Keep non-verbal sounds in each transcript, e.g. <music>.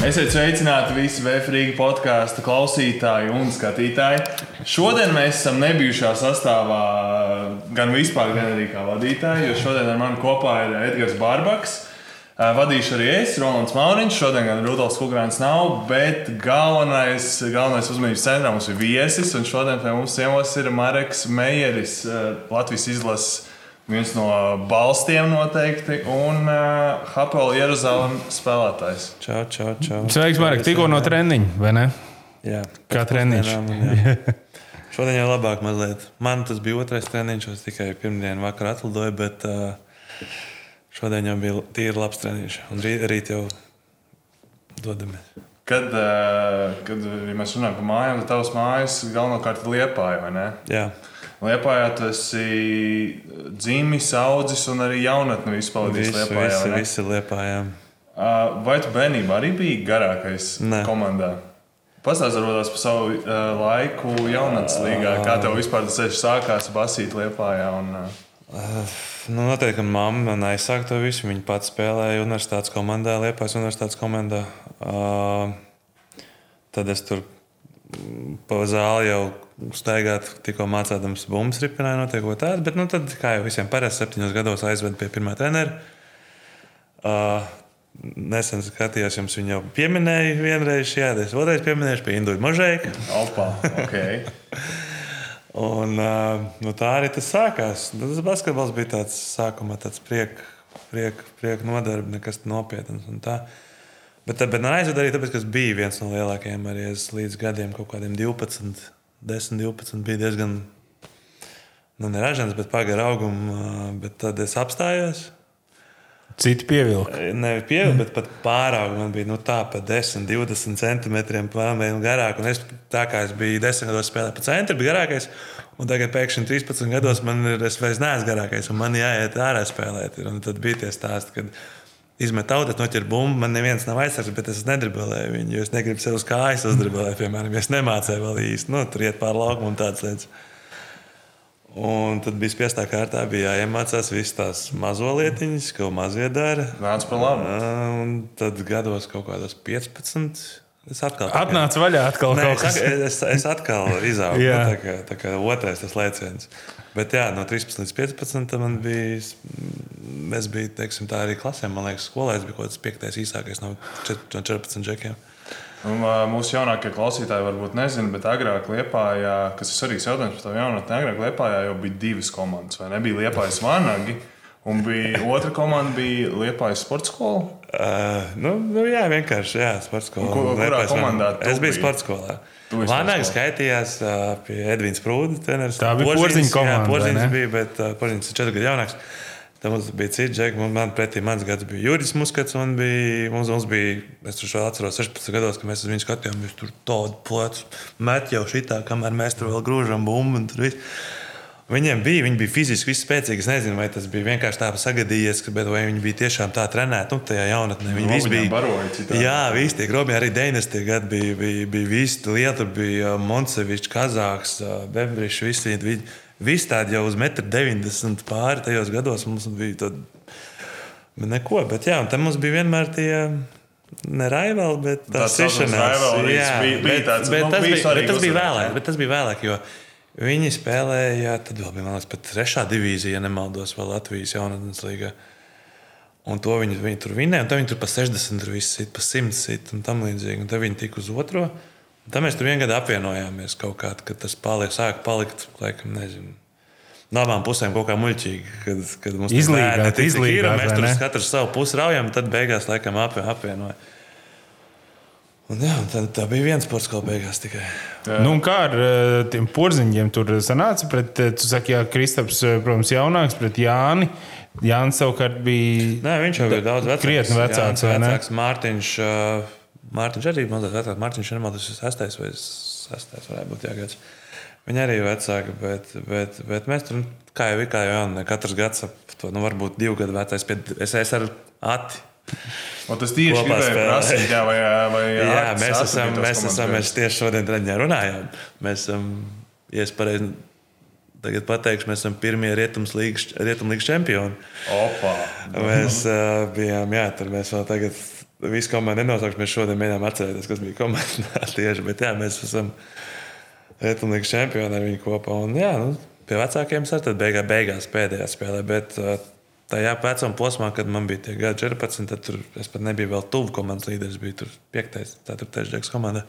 Esiet sveicināti visi Vēfrīga podkāstu klausītāji un skatītāji. Šodien mēs esam nebijušā sastāvā gan vispār, gan arī kā vadītāji, jo šodien ar mani kopā ir Edgars Bārbaks. Vadīšu arī es, Rolands Mauriņš. Šodien gan Rudolf Kungrāns nav, bet galvenais, galvenais uzmanības centrā mums ir viesis. Un šodien pie mums ciemos ir Mareks Meijeris, Latvijas izlases viens no balstiem noteikti, un uh, Hapela Jeruzalemes spēlētājs. Čau, čau, čau. Sveiks, Marek, tikko no treniņa, vai ne? Jā, Kā treniņš? <laughs> Šodien jau labāk mazliet. Man tas bija otrais treniņš, es tikai pirmdienu vakarā atlidoju, bet uh, šodien jau bija tīri labs treniņš. Un rīt, rīt jau dodamies. Kad, uh, kad ja mēs runājam par mājām, tad tavs mājas galvenokārt ir liepāja, vai ne? Jā. Liepājā tu esi dzimis, audzis un arī jaunatni izpaudījis Visi, Liepājā. visi, ne? visi liepājām. Uh, Vai tu bērnībā arī biji garākais Nē. komandā? Pastāstiet par savu uh, laiku jaunatnes līgā. Kā tev vispār tas ceļš sākās basīt Liepājā? Un, uh, Uh, nu, noteikti, mamma man aizsāka to visu. Viņa pati spēlēja universitātes komandā, Liepājas universitātes komandā. Uh, tad es tur pa zāli jau staigāt, tikko mācādams bumbas ripināju, notiek ko tādu. Bet, nu, tad, kā jau visiem parasti, septiņos gados aizved pie pirmā trenera. Uh, Nesen skatījos, jums viņa jau pieminēja vienreiz, jā, es otrais pieminēšu pie Induļa Možēka. Opa, okay. <laughs> Un, uh, nu, tā arī tas sākās. Tas basketbols bija tāds sākumā tāds prieka priek, priek nodarbe, nekas nopietns. un tā. Bet, bet aizved arī tāpēc, ka es biju viens no lielākajiem arī es līdz gadiem, kaut kādiem 12, 10, 12. bija diezgan, nu, neražants, bet pagara auguma. Bet tad es apstājos. Citi pievilka. Nevis pieauguši, bet pat pārāk. Man bija nu, tā, pa 10, 20 centimetriem pārmērīgi garāk. Un es, tā kā es biju 10 gados spēlējis pa centru, bija garākais. Un tagad pēkšņi 13 gados man ir, es vairs neesmu garākais, un man jāiet ārā spēlēt. Ir. Un tad bija tie stāsti, kad izmet auto, noķer bumbu. Man neviens nav aizsargs, bet es nedribelēju viņu, es negribu sev uz kājas uzdribelēt. Piemēram, ja es nemācēju vēl īsti, nu, tur iet pāri laukam un tādas lietas. Un tad bija spiestā kārtā, bija jāiemācās visas tās mazo lietiņas, ko mazie dara. Nāc par labu. Un tad gados kaut kādos 15. Es atkal Atnāca vaļā atkal Nē, kaut es, kas. es, es atkal izaugu. Jā. tā, kā, tā kā otrais tas lēciens. Bet jā, no 13 līdz 15 man bija. Es biju teiksim, tā arī klasē. Man liekas, skolā es biju kaut kāds piektais īsākais no čet- no 14 džekiem. Un, mūsu jaunākie klausītāji varbūt nezina, bet agrāk Liepājā, kas ir svarīgs jautājums par to jaunatni, agrāk Liepājā jau bija divas komandas. Vai ne? Bija Liepājas Vanagi, un bija otra komanda bija Liepājas sporta skola. Uh, nu, nu, jā, vienkārši. Jā, sports skolā. Un ko- kurā komandā Es biju sports skolā. Sporta skaitījās uh, pie Edvīnas Prūda. treneris. Tā bija Porziņa komanda, Jā, ne? bija, bet uh, Porziņš ir četri gadu jaunāks. Tad mums bija cits džeks, man, man pretī mans gads bija Juris Muskats. un Bija, mums, mums bija, es tur vēl atceros, 16 gados, kad mēs uz viņu skatījāmies, tur tādu plecu met jau šitā, kamēr mēs tur vēl grūžam bumbu. un tur viss. Viņiem bija, viņi bija fiziski spēcīgi. Es nezinu, vai tas bija vienkārši tā sagadījies, bet vai viņi bija tiešām tā trenēti. Nu, tajā jaunatnē viņi visi bija. baroja citādi. Jā, visi tie grobi, arī Dēnes tie gadi bija, bija, bija visi lieta, bija Monsevičs, Kazāks, Bebrišs, visi, visi, visi tādi jau uz 1,90 m pāri tajos gados mums bija. Tad, bet neko, bet jā, un tam mums bija vienmēr tie. Ne raivali, bet tā Tas saucamais sišanās. rivalries Jā, bija- bija bet- tāds, bet nu, tas bija bet tas bija vēlāk. jā. Bet tas bija vēlāk, jo viņi spēlēja, tad vēl bija liekas, pat trešā divīzija, ja nemaldos, vēl Latvijas jaunatnes līgā. Un to viņi, viņi tur vinēja, un tad viņi tur pa 60, tur viss sit, pa 100 sit un tam līdzīgi. Un tad viņi tika uz otro. Tad mēs tur vienā gadā apvienojāmies kaut kā, kad tas paliek, sāk palikt, laikam, nezinu. No abām pusēm kaut kā muļķīgi, kad, kad mums bērni tik, cik ir, un izlīgāt, mēs tur katrs savu pusi raujam, un tad beigās laikam apvi- apvienojam. Un, jā, tad, tā bija viens sports, ko beigās tikai. Nu, kā ar eh, tiem porziņiem tur sanāca? Pret, eh, tu saki, jā, Kristaps, eh, protams, jaunāks pret Jāni. Jānis savukārt bija. Nē, viņš jau ir daudz vecāks. Krietni vecāks, vai ne? vecāks. Mārtiņš, Mārtiņš arī mazliet vecāks. Mārtiņš ir ir sestais vai sestais varētu būt jāgads. Viņi arī ir vecāki, bet, bet, bet mēs tur, kā jau ir, kā jau jā, katrs gads ap to, nu, varbūt divu gadu vecais. pie- Es esmu ar Ati. Un tas tieši spēlē. prasīt, jā, vai, vai <laughs> Jā, mēs esam, mēs esam, mēs tieši šodien treniņā runājām. Mēs esam, ja es pareizi tagad pateikšu, mēs esam pirmie rietumlīgas čempioni. Opa! Mēs uh, bijām, jā, tur mēs vēl tagad visu komandu nenosaukšu. Mēs šodien mēģinām atcerēties, kas bija komandā <laughs> tieši. Bet jā, mēs esam Rietumlīgas čempioni ar viņu kopā. Un, jā, nu, pie vecākiem tad beigā, beigās pēdējā spēlē. Bet uh, tajā vecuma posmā, kad man bija tie gadi 14, tad tur es pat nebiju vēl tuvu komandas līderis. Biju tur 5. 4. džeks komandā.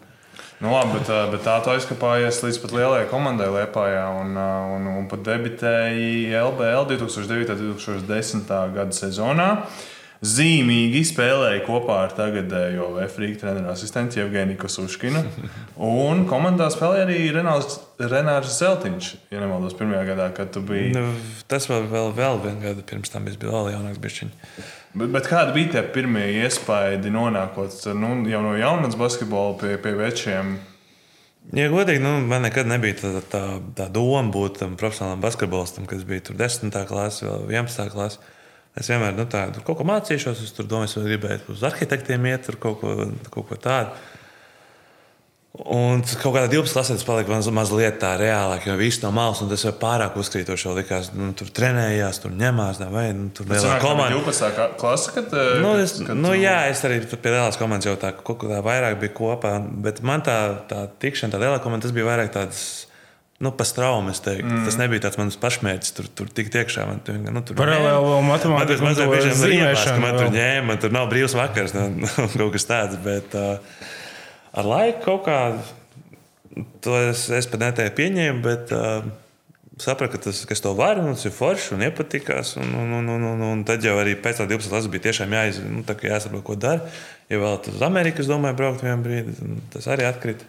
Nu, labi, bet, uh, bet tā tu aizkāpājies līdz pat lielajai komandai Lietpājā un, uh, un, un pat debitēji LBL 2009. un 2010. gada sezonā. Zīmīgi spēlēja kopā ar tagadējo Vēfrīgu treneru asistentu Jevgeniju Kosuškinu. Un komandā spēlēja arī Renārs, Renārs Zeltiņš, ja nemaldos, pirmajā gadā, kad tu biji. Nu, tas vēl, vēl, vēl vienu gadu pirms tam es biju vēl jaunāks. Bišķiņ. Bet, bet kādi bija tie pirmie iespaidi, nonākot nu, jau no jaunatnes basketbola pie, pie večiem? Ja godīgi, nu, man nekad nebija tā, tā, tā doma būt tam profesionālam basketbolistam, kas bija tur 10. klasē, vēl 11. klasē. Es vienmēr nu, tā, kaut ko mācīšos, es tur domāju, es gribēju uz arhitektiem iet, tur kaut ko, kaut ko tādu. Un kaut kādā 12. klasē tas palika maz, mazliet tā reālāk, jo viss no malas, un tas jau pārāk uzkrītoši likās. Nu, tur trenējās, tur ņemās, vai nu, tur bija liela komanda. 12. klase, kad. Nu, es, kad nu, tu... Jā, es arī pie lielās komandas jau tā, kaut kā vairāk biju kopā, bet man tā, tā tikšana, tā lielā komanda, tas bija vairāk tāds. Nu, pas traumas, mm. Tas nebija tāds mans pašmērķis, tur, tur tik iekšā. Man, tur, nu, tur Paralēli matemātikā. Man bija zīmēšana, ka man tur ņēma, man tur nav brīvs vakars, nu, <laughs> kaut kas tāds. Bet, uh, ar laiku kaut kā to es, es pat netēju pieņēmu, bet uh, sapratu, ka tas, kas to var, un tas ir forši un iepatikās. Un, un, un, un, un, un tad jau arī pēc tam 12. klases bija tiešām jāiz, nu, jāsaprot, ko dara. Ja vēl uz Ameriku, es domāju, braukt vienā brīdī, tas arī atkrita.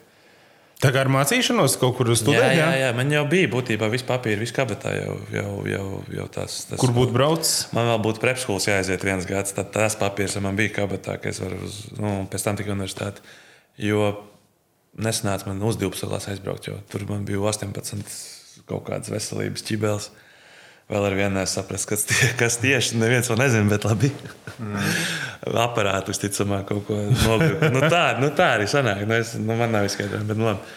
Tā kā ar mācīšanos kaut kur studēt? Jā, jā, jā, man jau bija būtībā viss papīrs, viss kabatā jau, jau, jau, jau tas, tas. Kur būtu braucis? Man vēl būtu prepskolas jāaiziet viens gads, tad tas papīrs man bija kabatā, ka es varu uz, nu, pēc tam tikai universitāti. Jo nesanāca man uz 12. klasi aizbraukt, jo tur man bija 18 kaut kādas veselības ķibeles. Vēl ar vienu nesaprastu, kas, tie, kas tieši neviens to nezina, bet labi. Mm. Aparātu visticamāk kaut ko nogriezti. nu, tā, nu, tā arī sanāk. Nu, es, nu, man nav izskaidrojumi, bet nu, labi.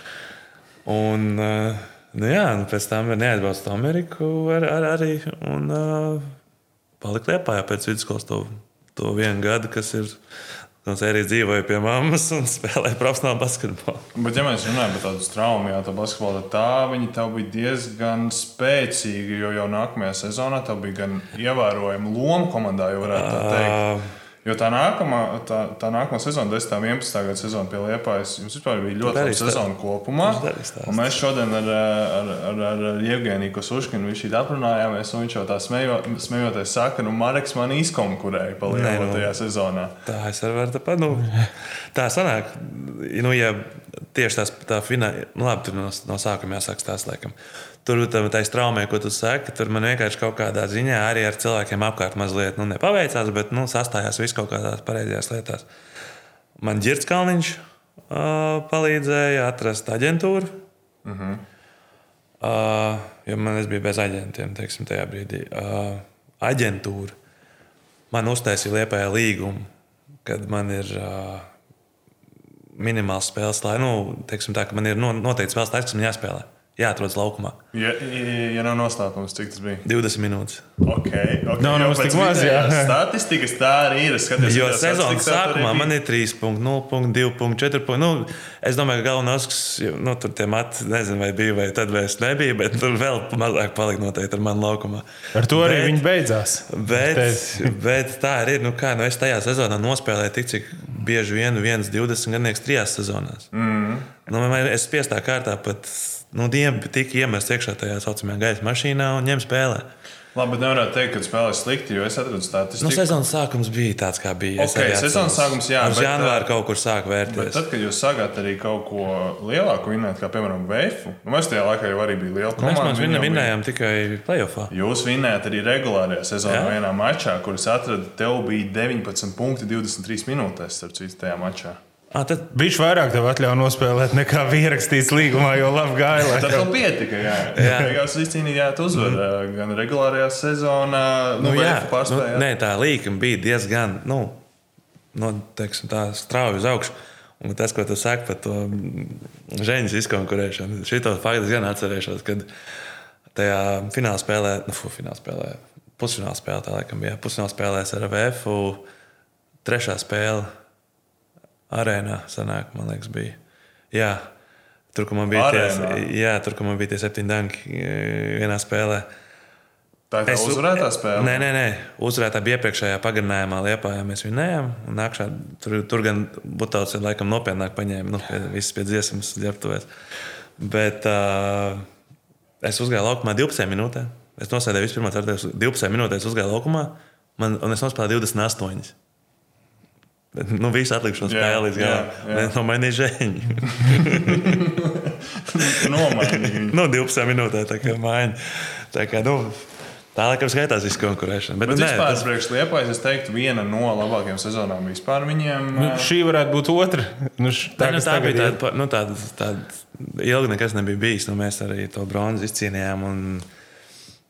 Un, uh, nu, jā, nu, pēc tam neatbraucu uz Ameriku ar, ar, arī. Un uh, paliku Lietpājā pēc vidusskolas to, to vienu gadu, kas ir No sērijas dzīvoja pie mammas un <laughs> spēlēja profesionālu basketbolu. Bet, ja mēs runājam par tādu traumu, jā, tā basketbola, tad tā viņa tev bija diezgan spēcīga. Jo jau nākamajā sezonā tev bija gan ievērojama loma komandā, jau varētu tā teikt. Uh, Jo tā nākamā, tā, tā nākamā sezona, 10. un 11. gada sezona pie Liepājas, jums vispār bija ļoti laba sezona kopumā. Mēs šodien ar, ar, ar, ar Jevgeniju šī aprunājāmies, un viņš jau tā smejo, smejoties saka, nu Mareks man izkonkurēja pa lielu nu, tajā sezonā. Tā es varu tā, nu, tā sanāk, nu, ja tieši tās, tā fināla, nu labi, tur no, no sākuma jāsāk tās laikam. Tur tam taisa traumē, ko tu saki. Tur man vienkārši kaut kādā ziņā arī ar cilvēkiem apkārt mazliet nu, nepaveicās, bet nu, sastājās viss kaut kādās pareizajās lietās. Man Girts Kalniņš uh, palīdzēja atrast aģentūru. Uh -huh. uh, jo man bija bez aģentiem, teiksim, tajā brīdī. Uh, aģentūra man uztaisīja liepējā līgumu, kad man ir. Uh, minimāls spēles laiks, nu, teiksim, tā, ka man ir noteikti spēles laiks, kas man jāspēlē jāatrodas laukumā. Ja, ja nav noslēpums, cik tas bija? 20 minūtes. Okay, okay. Nav no, tik maz, jā. <laughs> Statistikas tā arī ir. Skaties, jo sezonas sākumā man ir 3,0, 2,4. Nu, es domāju, ka galvenais, nu, tur tie mati, nezinu, vai bija, vai tad vairs nebija, bet tur vēl mazāk palika noteikti ar mani laukumā. Ar to arī bet, viņi beidzās. Bet, <laughs> bet tā arī ir. Nu, kā, nu, es tajā sezonā nospēlēju tik, cik bieži vien viens 20 gadnieks trijās sezonās. Mm. Nu, es spiestā kārtā pat nu, diem tika iemests iekšā tajā saucamajā gaisa mašīnā un ņem spēlē. Labi, bet nevarētu teikt, ka spēlē slikti, jo es atradu statistiku. Nu, sezonas sākums bija tāds, kā bija. Okay, sezonas sākums, jā. Ar janvāru kaut kur sāk vērtēties. Tad, kad jūs sākāt arī kaut ko lielāku vinēt, kā piemēram Vēfu, nu, mēs tajā laikā jau arī bija liela komanda. Mēs vinē, vinējām bija... tikai playoffā. Jūs vinējāt arī regulārajā sezonā vienā mačā, kuras atradu, tev bija 19 punkti 23 minūtēs, starp citu, tajā mačā. À, tad viņš vairāk tev atļauj nospēlēt, nekā bija rakstīts līgumā, jo labi gāja. Tad tev pietika, jā. jā. Beigās izcīnījāt uzvaru mm. gan regulārajā sezonā, nu, nu jā, nu, nē, tā līnija bija diezgan, nu, nu teiksim, tā strauji uz augšu. Un tas, ko tu saki par to žēņas izkonkurēšanu, šito faktu gan atcerēšos, kad tajā finālā spēlē, nu, finālā spēlē, pusfinālā spēlē, tā laikam bija, pusfinālā spēlēs ar VF, trešā spēle arēnā, sanāk, man liekas, bija. Jā, tur, kur man bija tie, Arēnā? jā, tur, man bija tie septiņi danki eh, vienā spēlē. Tā ir tā Es- uzvarētā spēle. Nē, nē, nē. uzvarētā bija iepriekšējā pagarinājumā, Lietpā mēs vinējām. un Nākšā, tur, tur gan Butauts ir laikam nopietnāk paņēma, nu, pie, visas pie dziesmas ģērbtuvēs. Bet uh, es uzgāju laukumā 12 minūtēs. Es nosēdēju vispirms, 12 minūtēs uzgāju laukumā, man, un es nospēlēju 28. Nu, visu atlikušo spēli līdz galam. jā, jā. No manis <laughs> žēņi. Nomainīgi viņu. nu, 12 minūtēs tā kā maiņa. Tā kā, nu, tā laikam skaitās visu konkurēšanu. Bet, Bet nu, nē, vispār, tas- priekš Liepājas, es teiktu, viena no labākajām sezonām vispār viņiem. Nu, šī varētu būt otra. Nu, š- Tā, tā, nu, tā bija tāda, nu, tāda, tāda ilga, nekas nebija bijis. Nu, mēs arī to bronzu izcīnījām. un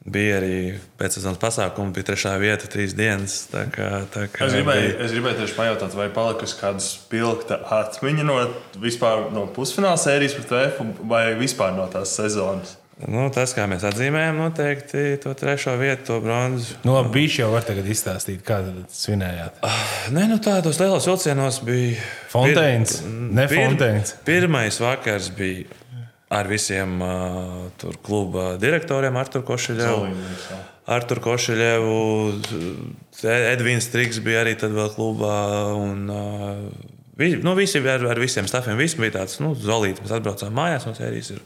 Bija arī pēcsezonas pasākumi, bija trešā vieta, trīs dienas. Tā kā, tā kā Es gribēju, bija- es gribēju tieši pajautāt, vai palikusi kāda spilgta atmiņa no, vispār, no pusfināla sērijas pret F vai vispār no tās sezonas. Nu, tas, kā mēs atzīmējām, noteikti to trešo vietu, to bronzu. Nu, labi, bija jau var tagad izstāstīt, kā tad svinējāt. Nē, nu, tādos lielos vilcienos bija. Fonteins, pir- ne pir- Fonteins. Pirmais vakars bija ar visiem uh, tur kluba direktoriem, Artur Košļevu. Artur Košļevu, Edvins Strīks bija arī tad vēl klubā. Un, uh, vi, nu, visi ar, ar visiem stāviem. Bija tāds nu, zolīts. Mēs atbraucām mājās no sērijas. Ir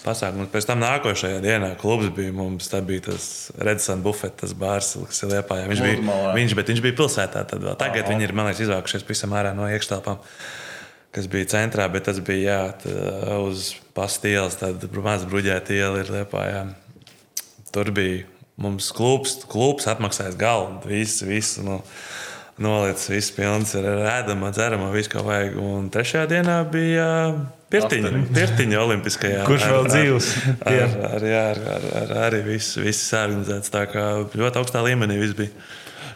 pasākums. Pēc tam nākošajā dienā klubs bija mums. Tā bija tas Redsons Buffets, tas bārs, kas ir Liepājā. Viņš bija, viņš, viņš bija pilsētā. Tad vēl. Tagad viņi ir, man liekas, izvākušies pavisam ārā no iekštelpām kas bija centrā, bet tas bija jā, tā, uz pastīles, tāda mazā bruģēta iela ir Liepā. Jā. Tur bija mums klubs, klubs atmaksājis galdu, visu, visu. Nu, Nolicis viss pilns ar ēdamo, dzeramo, visu, ko vajag. Un trešajā dienā bija pirtiņa, pirtiņa olimpiskajā. <laughs> Kurš vēl Ar- ar- dzīvs? Ar, ar, jā, ar, ar, ar, arī viss, viss organizēts. Tā kā ļoti augstā līmenī viss bija.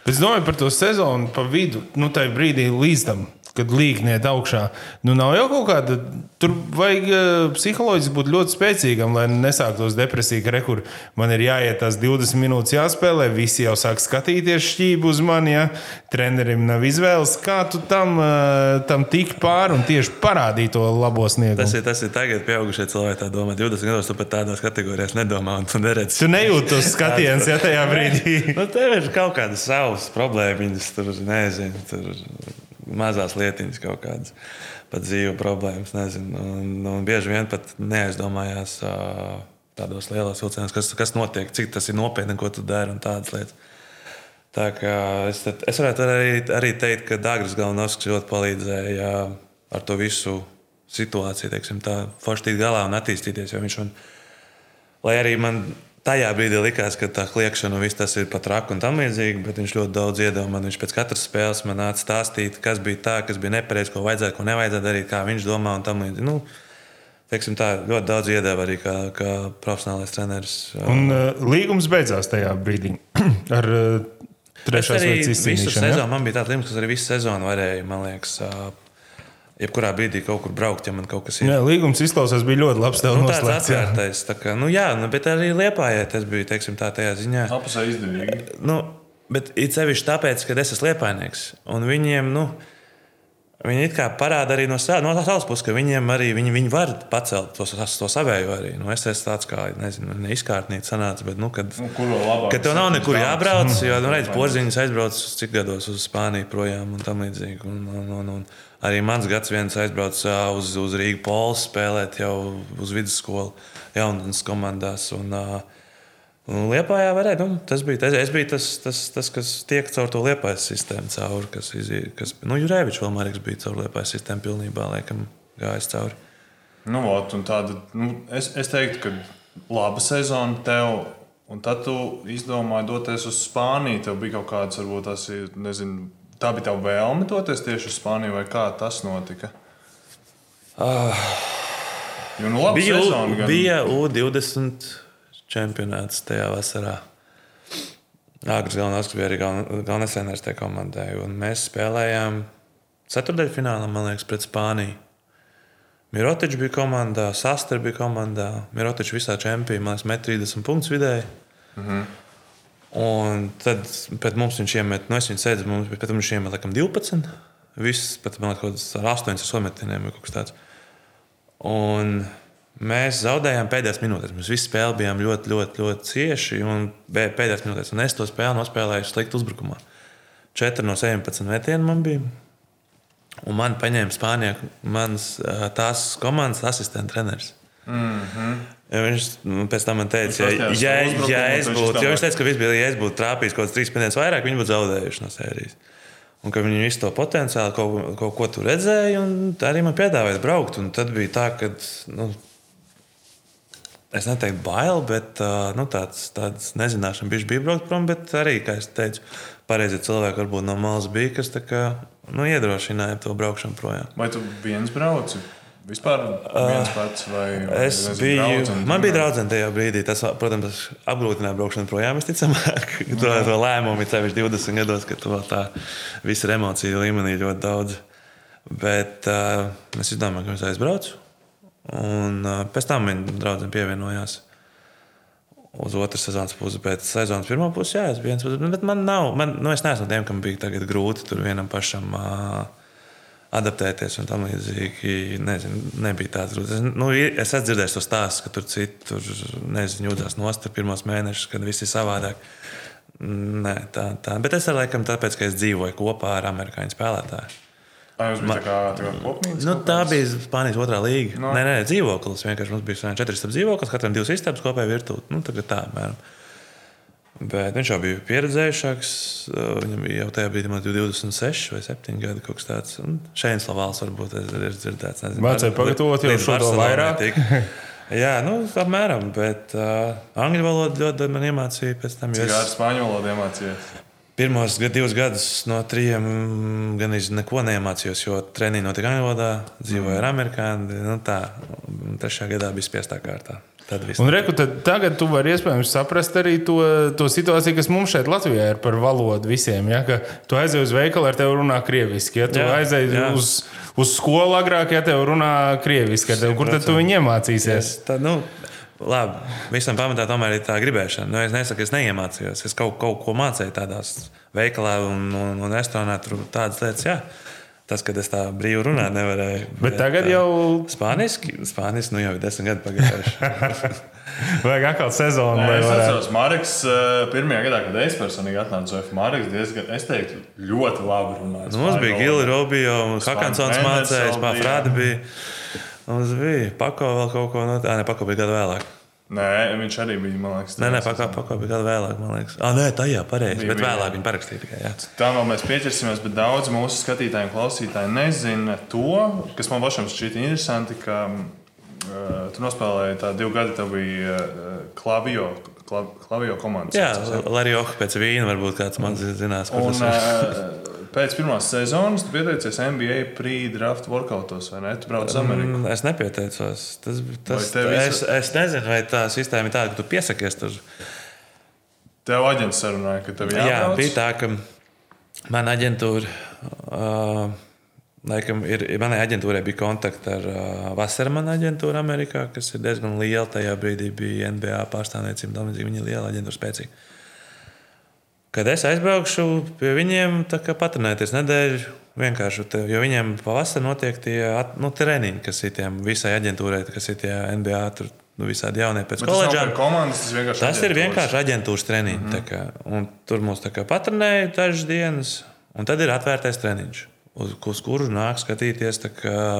Bet es domāju par to sezonu pa vidu, nu, tajā brīdī līdz tam, kad līkniet augšā. Nu, nav jau kaut kāda, tur vajag uh, psiholoģiski būt ļoti spēcīgam, lai nesāktos depresija, ka rekur man ir jāiet tās 20 minūtes jāspēlē, visi jau sāk skatīties šķību uz mani, ja trenerim nav izvēles. Kā tu tam, uh, tam tik pāri un tieši parādīt to labo sniegumu? Tas ir, tas ir tagad, pieaugušie cilvēki tā domā. 20 gados tu pat tādās kategorijās nedomā, un tu neredzi. Tu nejūti tos skatienus, ja tajā <laughs> brīdī. Nu, tev ir kaut kādas savas problēmas, tur nezinu, tur mazās lietiņas kaut kādas. Pat dzīvu problēmas, nezinu. Un, un bieži vien pat neaizdomājās tādos lielos vilcienos, kas, kas notiek, cik tas ir nopietni, ko tu dari un tādas lietas. Tā es, es varētu arī, arī teikt, ka Dārgājs Galvanovskis ļoti palīdzēja ar to visu situāciju, teiksim, tā forši tikt galā un attīstīties. Viņš man, lai arī man tajā brīdī likās, ka tā kliēkšana viss tas ir pat raka un tam līdzīgi, bet viņš ļoti daudz iedeva man. Viņš pēc katras spēles man nāca stāstīt, kas bija tā, kas bija nepareizi, ko vajadzēja, ko nevajadzēja darīt, kā viņš domā un tam līdzīgi. Nu, teiksim, tā ļoti daudz iedeva arī kā, kā profesionālais treneris. Un uh, līgums beidzās tajā brīdī <clears throat> ar uh, trešās vietas visu izcīnīšanu. ja? sezonu man bija tāds līmenis, kas arī visu sezonu varēja, man liekas, ā, jebkurā brīdī kaut kur braukt, ja man kaut kas ir. Jā, līgums izklausās, bija ļoti labs. tev Nu, tāds noslēgts, atvērtais. Tā kā, nu, jā, nu, bet arī Lietpājai tas bija teiksim, tā, tajā ziņā. Apusē izdevīgi. Nu, bet it sevišķi tāpēc, ka es esmu liepainieks. Un viņiem, nu, viņi it kā parāda arī no, sa- no savas puses, ka viņiem arī viņi, viņi var pacelt to, to savēju. Arī. Nu, es esmu tāds kā, nezinu, neizkārtnīts sanācis, bet, nu, kad, Nu, kur vēl labāk? Ka tev nav nekur jābrauc, jo, nu, redz, <laughs> porziņš aizbrauc uz cik gados uz Spāniju projām un tam līdzīgi. Un, un, un, un arī mans gads viens aizbrauc ā, uz, uz Rīgas pols spēlēt jau uz vidusskolu jaunatnes komandās. Un, ā, un Liepājā varēja, nu, tas bija, tas, es biju tas, tas, tas, kas tiek caur to Liepājas sistēmu cauri, kas, kas nu, Jurēvičs vēl Marīgs bija caur Liepājas sistēmu pilnībā, laikam, gājis cauri. Nu, ot, tāda, nu, es, es teiktu, ka laba sezona tev, un tad tu izdomāji doties uz Spāniju. Tev bija kaut kāds, varbūt tas ir, nezinu, tā bija tava vēlme doties tieši uz Spāniju, vai kā tas notika? Jo, nu, Bija, sezona, gan, bija U20 čempionāts tajā vasarā. Agris Galvenais bija arī galvenais treneris tajā komandai. un Mēs spēlējām ceturdaļfinālā, man liekas, pret Spāniju. Mirotičs bija komandā, Sastra bija komandā. Mirotičs visā čempionā, met 30 punktus vidēji. Un tad pēc mums viņš iemet, nu es viņu sēdzu, mums pēc tam viņš iemet laikam 12. Viss pat man liekas, ar astoņiem sometiem vai kaut kas tāds. Un mēs zaudējām pēdējās minūtēs. Mēs visi spēlē bijām ļoti, ļoti, ļoti cieši. Un pēdējās minūtēs, un es to spēli nospēlēju slikti uzbrukumā. 4 no 17 metieniem man bija. Un man paņēma Spānijā mans, tās komandas asistenta treneris. Mm -hmm. ja viņš pēc tam man teica, ja, ja, ja, es būtu, ja viņš teica, ka viss bija, ja es būtu trāpījis kaut kāds trīs minūtes vairāk, viņi būtu zaudējuši no sērijas. Un ka viņi visu to potenciālu kaut, kaut ko tur redzēja, un arī man piedāvāja braukt. Un tad bija tā, ka nu, es neteiktu bail, bet nu, tāds, tāds nezināšana bija braukt prom, bet arī, kā es teicu, pareizi cilvēki varbūt no malas bija, kas kā, nu, iedrošināja to braukšanu projām. Vai tu viens brauci? Vispār viens pats vai, vai es biju. Draudzene, man bija draudzene tajā brīdī. Tas, protams, apgrūtināja braukšanu projām. Es ticamāk, ka <laughs> to, to lēmumu ir ceļš 20 gados, ka to tā visa emociju līmenī ļoti daudz. Bet uh, es izdomāju, ka es aizbraucu. Un pēc tam viņa draudzene pievienojās uz otras sezonas pusi. Pēc sezonas pirmā puses, jā, es biju viens. Bet man nav, man, nu, es neesmu no tiem, kam bija grūti tur vienam pašam. Adaptēties un tam līdzīgi. Nezinu, nebija tāds grūts. Es, nu, es esmu dzirdējis to stāstu, ka tur citi tur, nezinu, jūtas nost pirmos mēnešus, kad viss ir savādāk. Nē, tā, tā. Bet es ar laikam tāpēc, ka es dzīvoju kopā ar amerikāņu spēlētāju. Tā, Man, tā, kā, tā, kā kopnīca, nu, tā bija Spānijas otrā līnija. No. Nē, nē, dzīvoklis. Vienkārši mums bija četras dzīvoklis, katram divas istabas kopēji virtuvē. Nu, tā, tā, mēram. Bet viņš jau bija pieredzējušāks. Viņam bija jau tajā brīdī 26 vai 7 gadi kaut kas tāds. Šeit Slavāls varbūt ir dzirdēts. Mācīja pagatavot jau šo to vairāk. <laughs> Jā, nu, apmēram. Bet uh, angļu valodu ļoti man iemācīja pēc tam. Cik gadi spāņu valodu iemācījās? Pirmos divus gadus no trijiem gan es neko neiemācījos, jo treniņi notika angļu valodā, dzīvoju ar amerikāņu. Nu, tā, trešajā gadā bija spiestā kārtā. Un, reku, tagad tu vari iespējams saprast arī to, to situāciju, kas mums šeit Latvijā ir par valodu visiem. Ja? Ka tu aizej uz veikalu, ar tevi runā krieviski. Ja tu jā, aizej jā. uz, uz skolu agrāk, ja tev runā krieviski, tev, kur tad tu viņu iemācīsies? Jā, tā, nu, labi, visam pamatā tomēr ir tā gribēšana. Nu, es nesaku, es neiemācījos. Es kaut, kaut ko mācīju tādās veikalā un, un, un restorānā, tur tādas lietas. Jā. Tas, kad es tā brīvi runāju, nevarēju. Bet, bet tagad jau. Spāniski, spāniski nu jau ir desmit gadi pagājuši. <laughs> Vajag atkal sezonu. Nē, es atceros, Marks, pirmajā gadā, kad es personīgi atnācu uz Marks, diezgan, es teiktu, ļoti labi runāja. Nu, mums bija Gili, Robio, Hakansons mācējis, Pāfrādi bija. Mums bija Pako vēl kaut ko no tā, ne bija gadu vēlāk. Nē, viņš arī bija. Liekas, nē, nē, pakāpē pakā bija gada vēlāk. Ah, nē, tā jā, pareizi. Bet vēlāk viņa parakstīja tikai. Jā. Tā vēl mēs pieķersimies, bet daudz mūsu skatītāju un klausītāju nezina to, kas man pašam šķiet interesanti. Ka, uh, tu nospēlēji tādu divu gadu, tev bija uh, klavio. Klavio komandas. Jā, Larija pēc vīna varbūt kāds man zinās. Un, uh, <laughs> Pēc pirmās sezonas tu pieteicies NBA pre-draft workoutos, vai ne? Tu brauc uz Ameriku. Mm, es nepieteicos. Tas, tas, es, es nezinu, vai tā sistēma ir tāda, ka tu piesakies tur. Tev aģents sarunāja, ka tev jābrauc? Jā, bija tā, ka man aģentūra. Uh, Laikam, ir, manai aģentūrai bija kontakti ar uh, Vasarmanu aģentūru Amerikā, kas ir diezgan liela. Tajā brīdī bija NBA pārstāvniecība. Viņa ir liela aģentūra, spēcīga kad es aizbraukšu pie viņiem, patrenēties nedēļu. Vienkārši, jo viņiem pavasarī notiek tie nu, treniņi, kas ir tiem visai aģentūrai, kas ir tie NBA. Tur, nu, visādi jaunie pēc koledžām. Komandas, tas vienkārši tas ir vienkārši aģentūras treniņi. Mm -hmm. kā, tur mums patronēja dažas dienas, un tad ir atvērtais treniņš. Uz, uz kuru nāk skatīties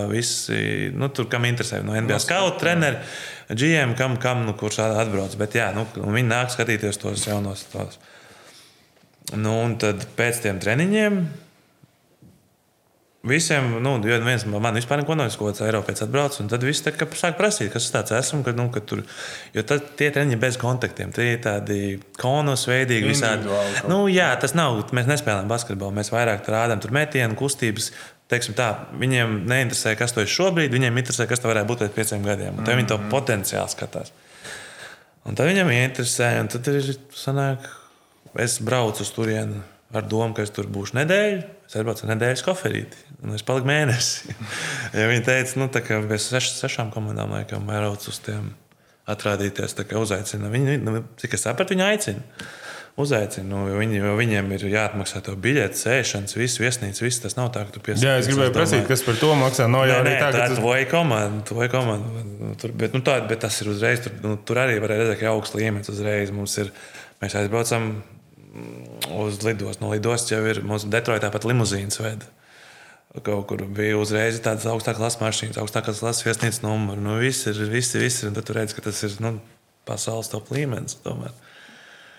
visi, nu, tur, kam interesē. No NBA skautu treneri, GM, kam, kam nu, kurš atbrauc. Bet, jā, nu, viņi nāk skatīties tos jaunos. Tos. Nu, un tad pēc tam treniņiem visiem, nu, viens man vispār neko nav izkots, Eiropēc atbrauc, un tad viss tā sāk prasīt, kas tas esmu, ka, nu, ka tur, jo tad tie treniņi bez kontaktiem, tie ir tādi konus veidīgi visādi. Nu, jā, tas nav, mēs nespēlējam basketbolu, mēs vairāk rādām tur metienu, kustības, teiksim tā, viņiem neinteresē, kas tu esi šobrīd, viņiem interesē, kas tu varētu būt pēc pieciem gadiem, un tad mm -hmm. viņi to mhm. potenciāli skatās. Un tad viņam interesē, un tad ir sanāk, Es braucu uz turieni ar domu, ka es tur būšu nedēļu. Es aizbraucu ar nedēļas koferīti, un es paliku mēnesi. <laughs> ja viņi teica, nu, ka bez seš, sešām komandām laikam brauc uz tiem atrādīties, tā kā uzaicina. Viņi, nu, cik es sapratu, viņi aicina. uzaicinu, jo, viņi, jo viņiem ir jāatmaksā to biļeti, sēšanas, visu viesnīcu, viss tas nav tā, ka tu piesaki. Jā, es gribēju prasīt, kas par to maksā. No Nē, nē, tā, tā ir tas tvoja komanda. Tvoja komanda. Tur, bet, nu, tā, bet tas ir uzreiz. Tur, nu, tur arī var redzēt, ka augsts līmenis uzreiz. Mums ir, mēs aizbraucam uz lidostu. No lidostas jau ir mums Detroitā pat limuzīnas veda. Kaut kur bija uzreiz tādas augstākas klases mašīnas, augstākās klases viesnīcas numuri. Nu, viss ir, viss ir, viss ir. Tad tu redz, ka tas ir nu, pasaules top līmenis. Tomēr.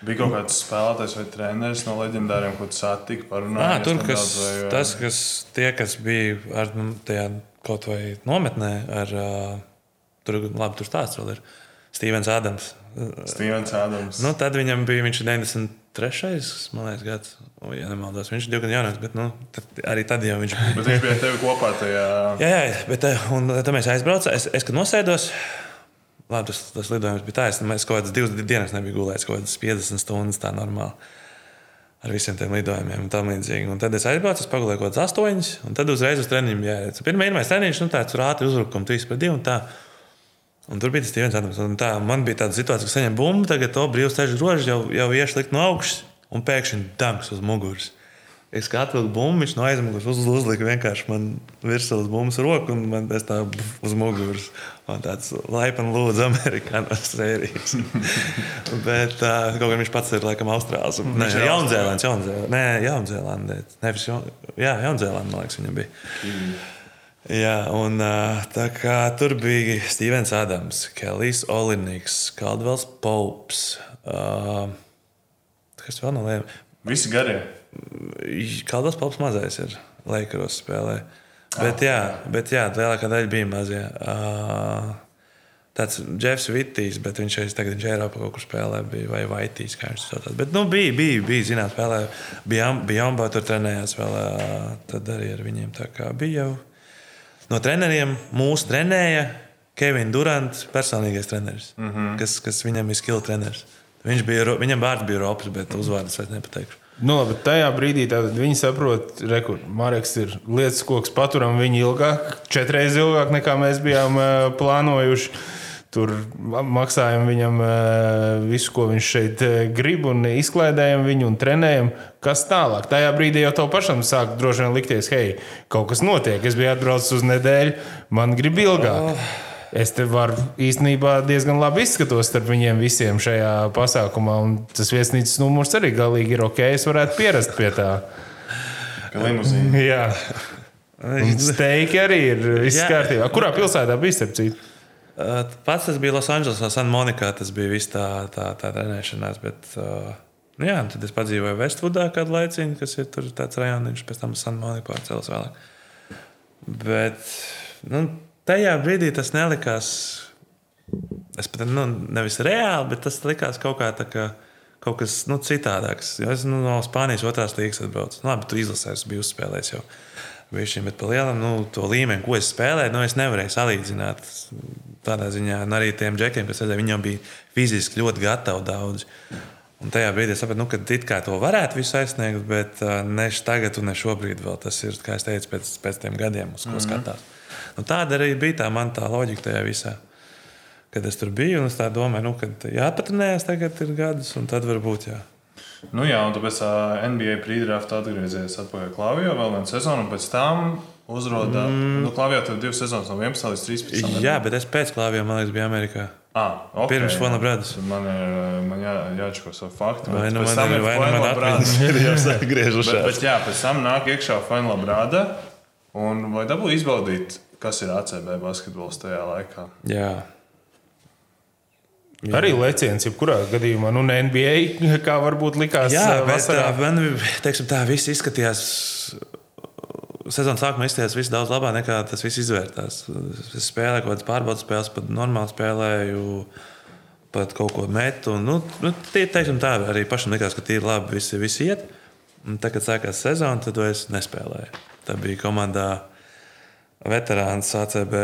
Bija kaut kāds spēlētājs vai treneris no leģendāriem, ko tu satiki parunājot. Nā, tur, kas, vai, tas, kas, tie, kas bija ar nu, tajā kaut vai nometnē, ar, uh, tur, labi, tur stāsts vēl ir. Stevens Adams. Stevens Adams. Nu, tad viņam bija viņš 93. man liekas, gads. O, ja nemaldos, viņš ir diezgan jaunāks, bet nu, tad, arī tad jau viņš bija. Bet viņš bija ar tevi kopā tajā. Jā, jā, bet eh, un, tad mēs aizbraucām. Es, es kad nosēdos, labi, tas, tas lidojums bija tāds, ka es kaut kādas divas dienas nebiju gulējis, kaut kādas 50 stundas tā normāli. Ar visiem tiem lidojumiem un tā līdzīgi. Un tad es aizbraucu, es pagulēju kaut kādas astoņas, un tad uzreiz uz treniņiem jāiet. Pirmā treniņš, nu tāds ātri uzbrukums, 3 pret 2 un tur bija tas viens. Un tā, man bija tāda situācija, ka saņem bumbu, tagad to brīvs ceļš grožs jau, jau iešlikt no augšas, un pēkšņi danks uz muguras. Es kā atvilku bumbu, viņš no aizmugures uz, uzlika vienkārši man virsū uz bumbas roku, un man tas tā <laughs> uz muguras. Man tāds laipni lūdzu, amerikāņu <laughs> sērijas. <laughs> Bet uh, kaut kā viņš pats ir laikam Austrāls. Nē, Jaunzēlands, Jaunzēlands. Nē, Jaunzēlandē. Jā, Jaunzēlandē, man liekas, viņam bija. Mm. Jā, un kā tur bija Stevens Adams, Kelijs Oliniks, Kaldvels Pops. Uh, kas vēl no lēmuma? Visi garie. Kaldvels Pops mazais ir Lakers spēlē. Bet, jā, bet jā, lielākā daļa bija mazie. Uh, tāds Jeffs Vitijs, bet viņš jau tagad viņš Eiropā kaut kur spēlē, bija, vai Vaitīs, kā viņš to sauc. Bet, nu, bija, bija, bija zināt, spēlē, bija, bija Ambā, tur trenējās vēl, tad arī ar viņiem tā kā bija jau. No treneriem mūsu trenēja Kevins Durants, personīgais treneris, mm -hmm. kas, kas viņam ir skill treneris. Viņš bija, viņam vārds bija Ropas, bet uzvārds vairs nepateikšu. Nu, labi, tajā brīdī viņi saprot, ka Marks ir lietas koks, paturam viņu ilgāk, četras ilgāk nekā mēs bijām uh, plānojuši. Tur maksājam viņam uh, visu, ko viņš šeit uh, grib, un izklaidējam viņu un trenējam. Kas tālāk? Tajā brīdī jau tev pašam sāk droši vien likties, hei, kaut kas notiek. Es biju atbraucis uz nedēļu, man grib ilgāk. Oh. Es te varu īstenībā diezgan labi izskatos starp viņiem visiem šajā pasākumā. Un tas viesnīcas numurs arī galīgi ir ok. Es varētu pierast pie tā. Ka limuzīna. Jā. <laughs> Steiki arī ir viss kārtībā. Kurā pilsētā bija starp citu? Uh, pats tas bija Losandželosā, San Monikā. Tas bija viss tā, tā, tā trenēšanās. Bet, uh, nu jā, tad es padzīvoju Vestvudā kādu laiciņu, kas ir tur tāds rajons, pēc tam San Monikā pārcēlās vēlāk. Bet, nu, tajā brīdī tas nelikās. Es pat nu, nevis reāli, bet tas likās kaut kā tā. Kā, Kaut kas nu, citādāks. Jo es nu, no Spānijas otrās līnijas atbraucu. Nu, labi, tu izlasēji, es biju uzspēlējis jau. Bišķiņ, bet par lielu nu, to līmeni, ko es spēlēju, nu, es nevarēju salīdzināt. Tādā ziņā, un arī tiem džekiem, kas redzēja, viņiem bija fiziski ļoti gatavi daudz. Un tajā brīdī es sapratu, nu, ka it kā to varētu visu aizsniegt, bet ne tagad, ne šobrīd vēl tas ir, kā es teicu, pēc, pēc tiem gadiem, uz ko mm -hmm. skatās. Nu, tāda arī bija tā man tā loģika tajā visā. Kad es tur biju, un es tā domāju, nu, ka jāpatrinējas tagad ir gadus, un tad varbūt jā. Nu jā, un tāpēc uh, NBA prīdraftā atgriezies atpakaļ Klavijā vēl vienu sezonu, un pēc tam uzrāda, mm. nu, Klavijā tur divas sezonas no 11 līdz 13. Jā, bet es pēc Klavijā, man liekas, biju Amerikā. Ah, okay. Pirms Fona Bradas. Man ir man jā, jāatšķiro savu faktu. Vai nu man ir, vai nu man atmiņas <laughs> ir jau <laughs> sagriežušās. bet, bet jā, pēc tam nāk iekšā Fona Brada, un vai dabū izbaudīt, kas ir ACB basketbols tajā laikā? Jā. Jā. Arī leciens, jebkurā gadījumā, nu, NBA, <laughs> kā varbūt likās. Jā, bet vasarā. man teiksim, tā viss izskatījās. Sezonas sākumā izskatījās viss daudz labāk nekā tas viss izvērtās. Es spēlēju kaut kādas pārbaudas spēles, pat normāli spēlēju, pat kaut ko metu. Nu, nu, tie, teiksim, tā arī pašam likās, ka tie ir labi, visi, visi iet. Un tad, kad sākās sezona, tad es nespēlēju. Tā bija komandā veterāns ACB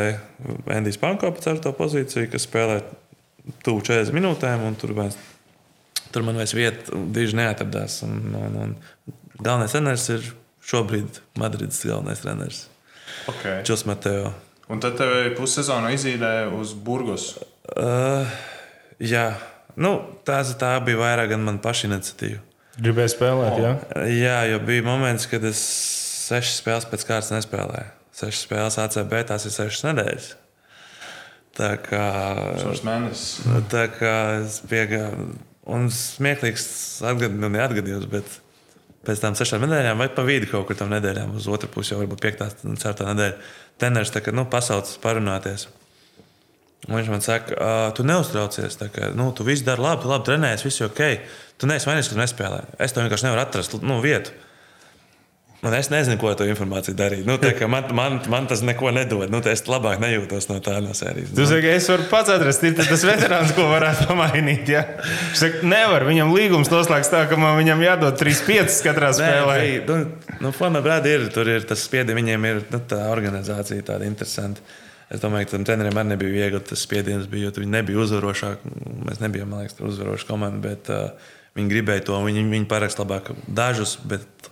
Endijs Pankops ar to pozīciju, kas spēlēja tuvu 40 minūtēm, un tur, mēs, tur man vairs vieta diži neatradās. Un, un, un galvenais treneris ir šobrīd Madrides galvenais treneris. Okay. Čils Mateo. Un tad tev pussezonu izīrēja uz Burgos. Uh, jā, Nu, tās, tā bija vairāk gan man paša iniciatīva. Gribēju spēlēt, jā. Jā, jo bija moments, kad es sešas spēles pēc kārtas nespēlēju. Sešas spēles ACB, tās ir sešas nedēļas. Tā kā, tā kā es piegāju, un smieklīgs atgad, nu, neatgadījums, bet pēc tam sešām nedēļām vai pa vidu kaut kur tam nedēļām, uz otru pusi jau varbūt piektā un ceturtā nedēļa. Teneris tā kā nu, pasauc parunāties. Un viņš man saka, "Ā, tu neuztraucies. Kā, nu, tu viss dari labi, tu labi trenējies, viss ok. Tu neesi vainīgs, ka nespēlē. Es tev vienkārši nevaru atrast nu, vietu. Un es nezinu, ko ar to informāciju darīt. Nu, tā man, man, man tas neko nedod. Nu, es labāk nejūtos no tā no sērijas. Tu saki, es varu pats atrast, ir tas veterāns, ko varētu pamainīt. Ja? Saka, nevar. Viņam līgums noslēgts tā, ka man viņam jādod 3-5 katrā spēlē. Nē, nu, nu, Forma brāļi ir, tur ir tas spiediens, viņiem ir nu, tā organizācija tāda interesanta. Es domāju, ka tam treneriem arī nebija viegli. Tas spiediens bija, jo viņi nebija uzvarošāki. Mēs nebijām, man liekas, uzvaroša komanda, bet uh, viņi gribēja to. Viņi, viņi parakst labāk dažus, bet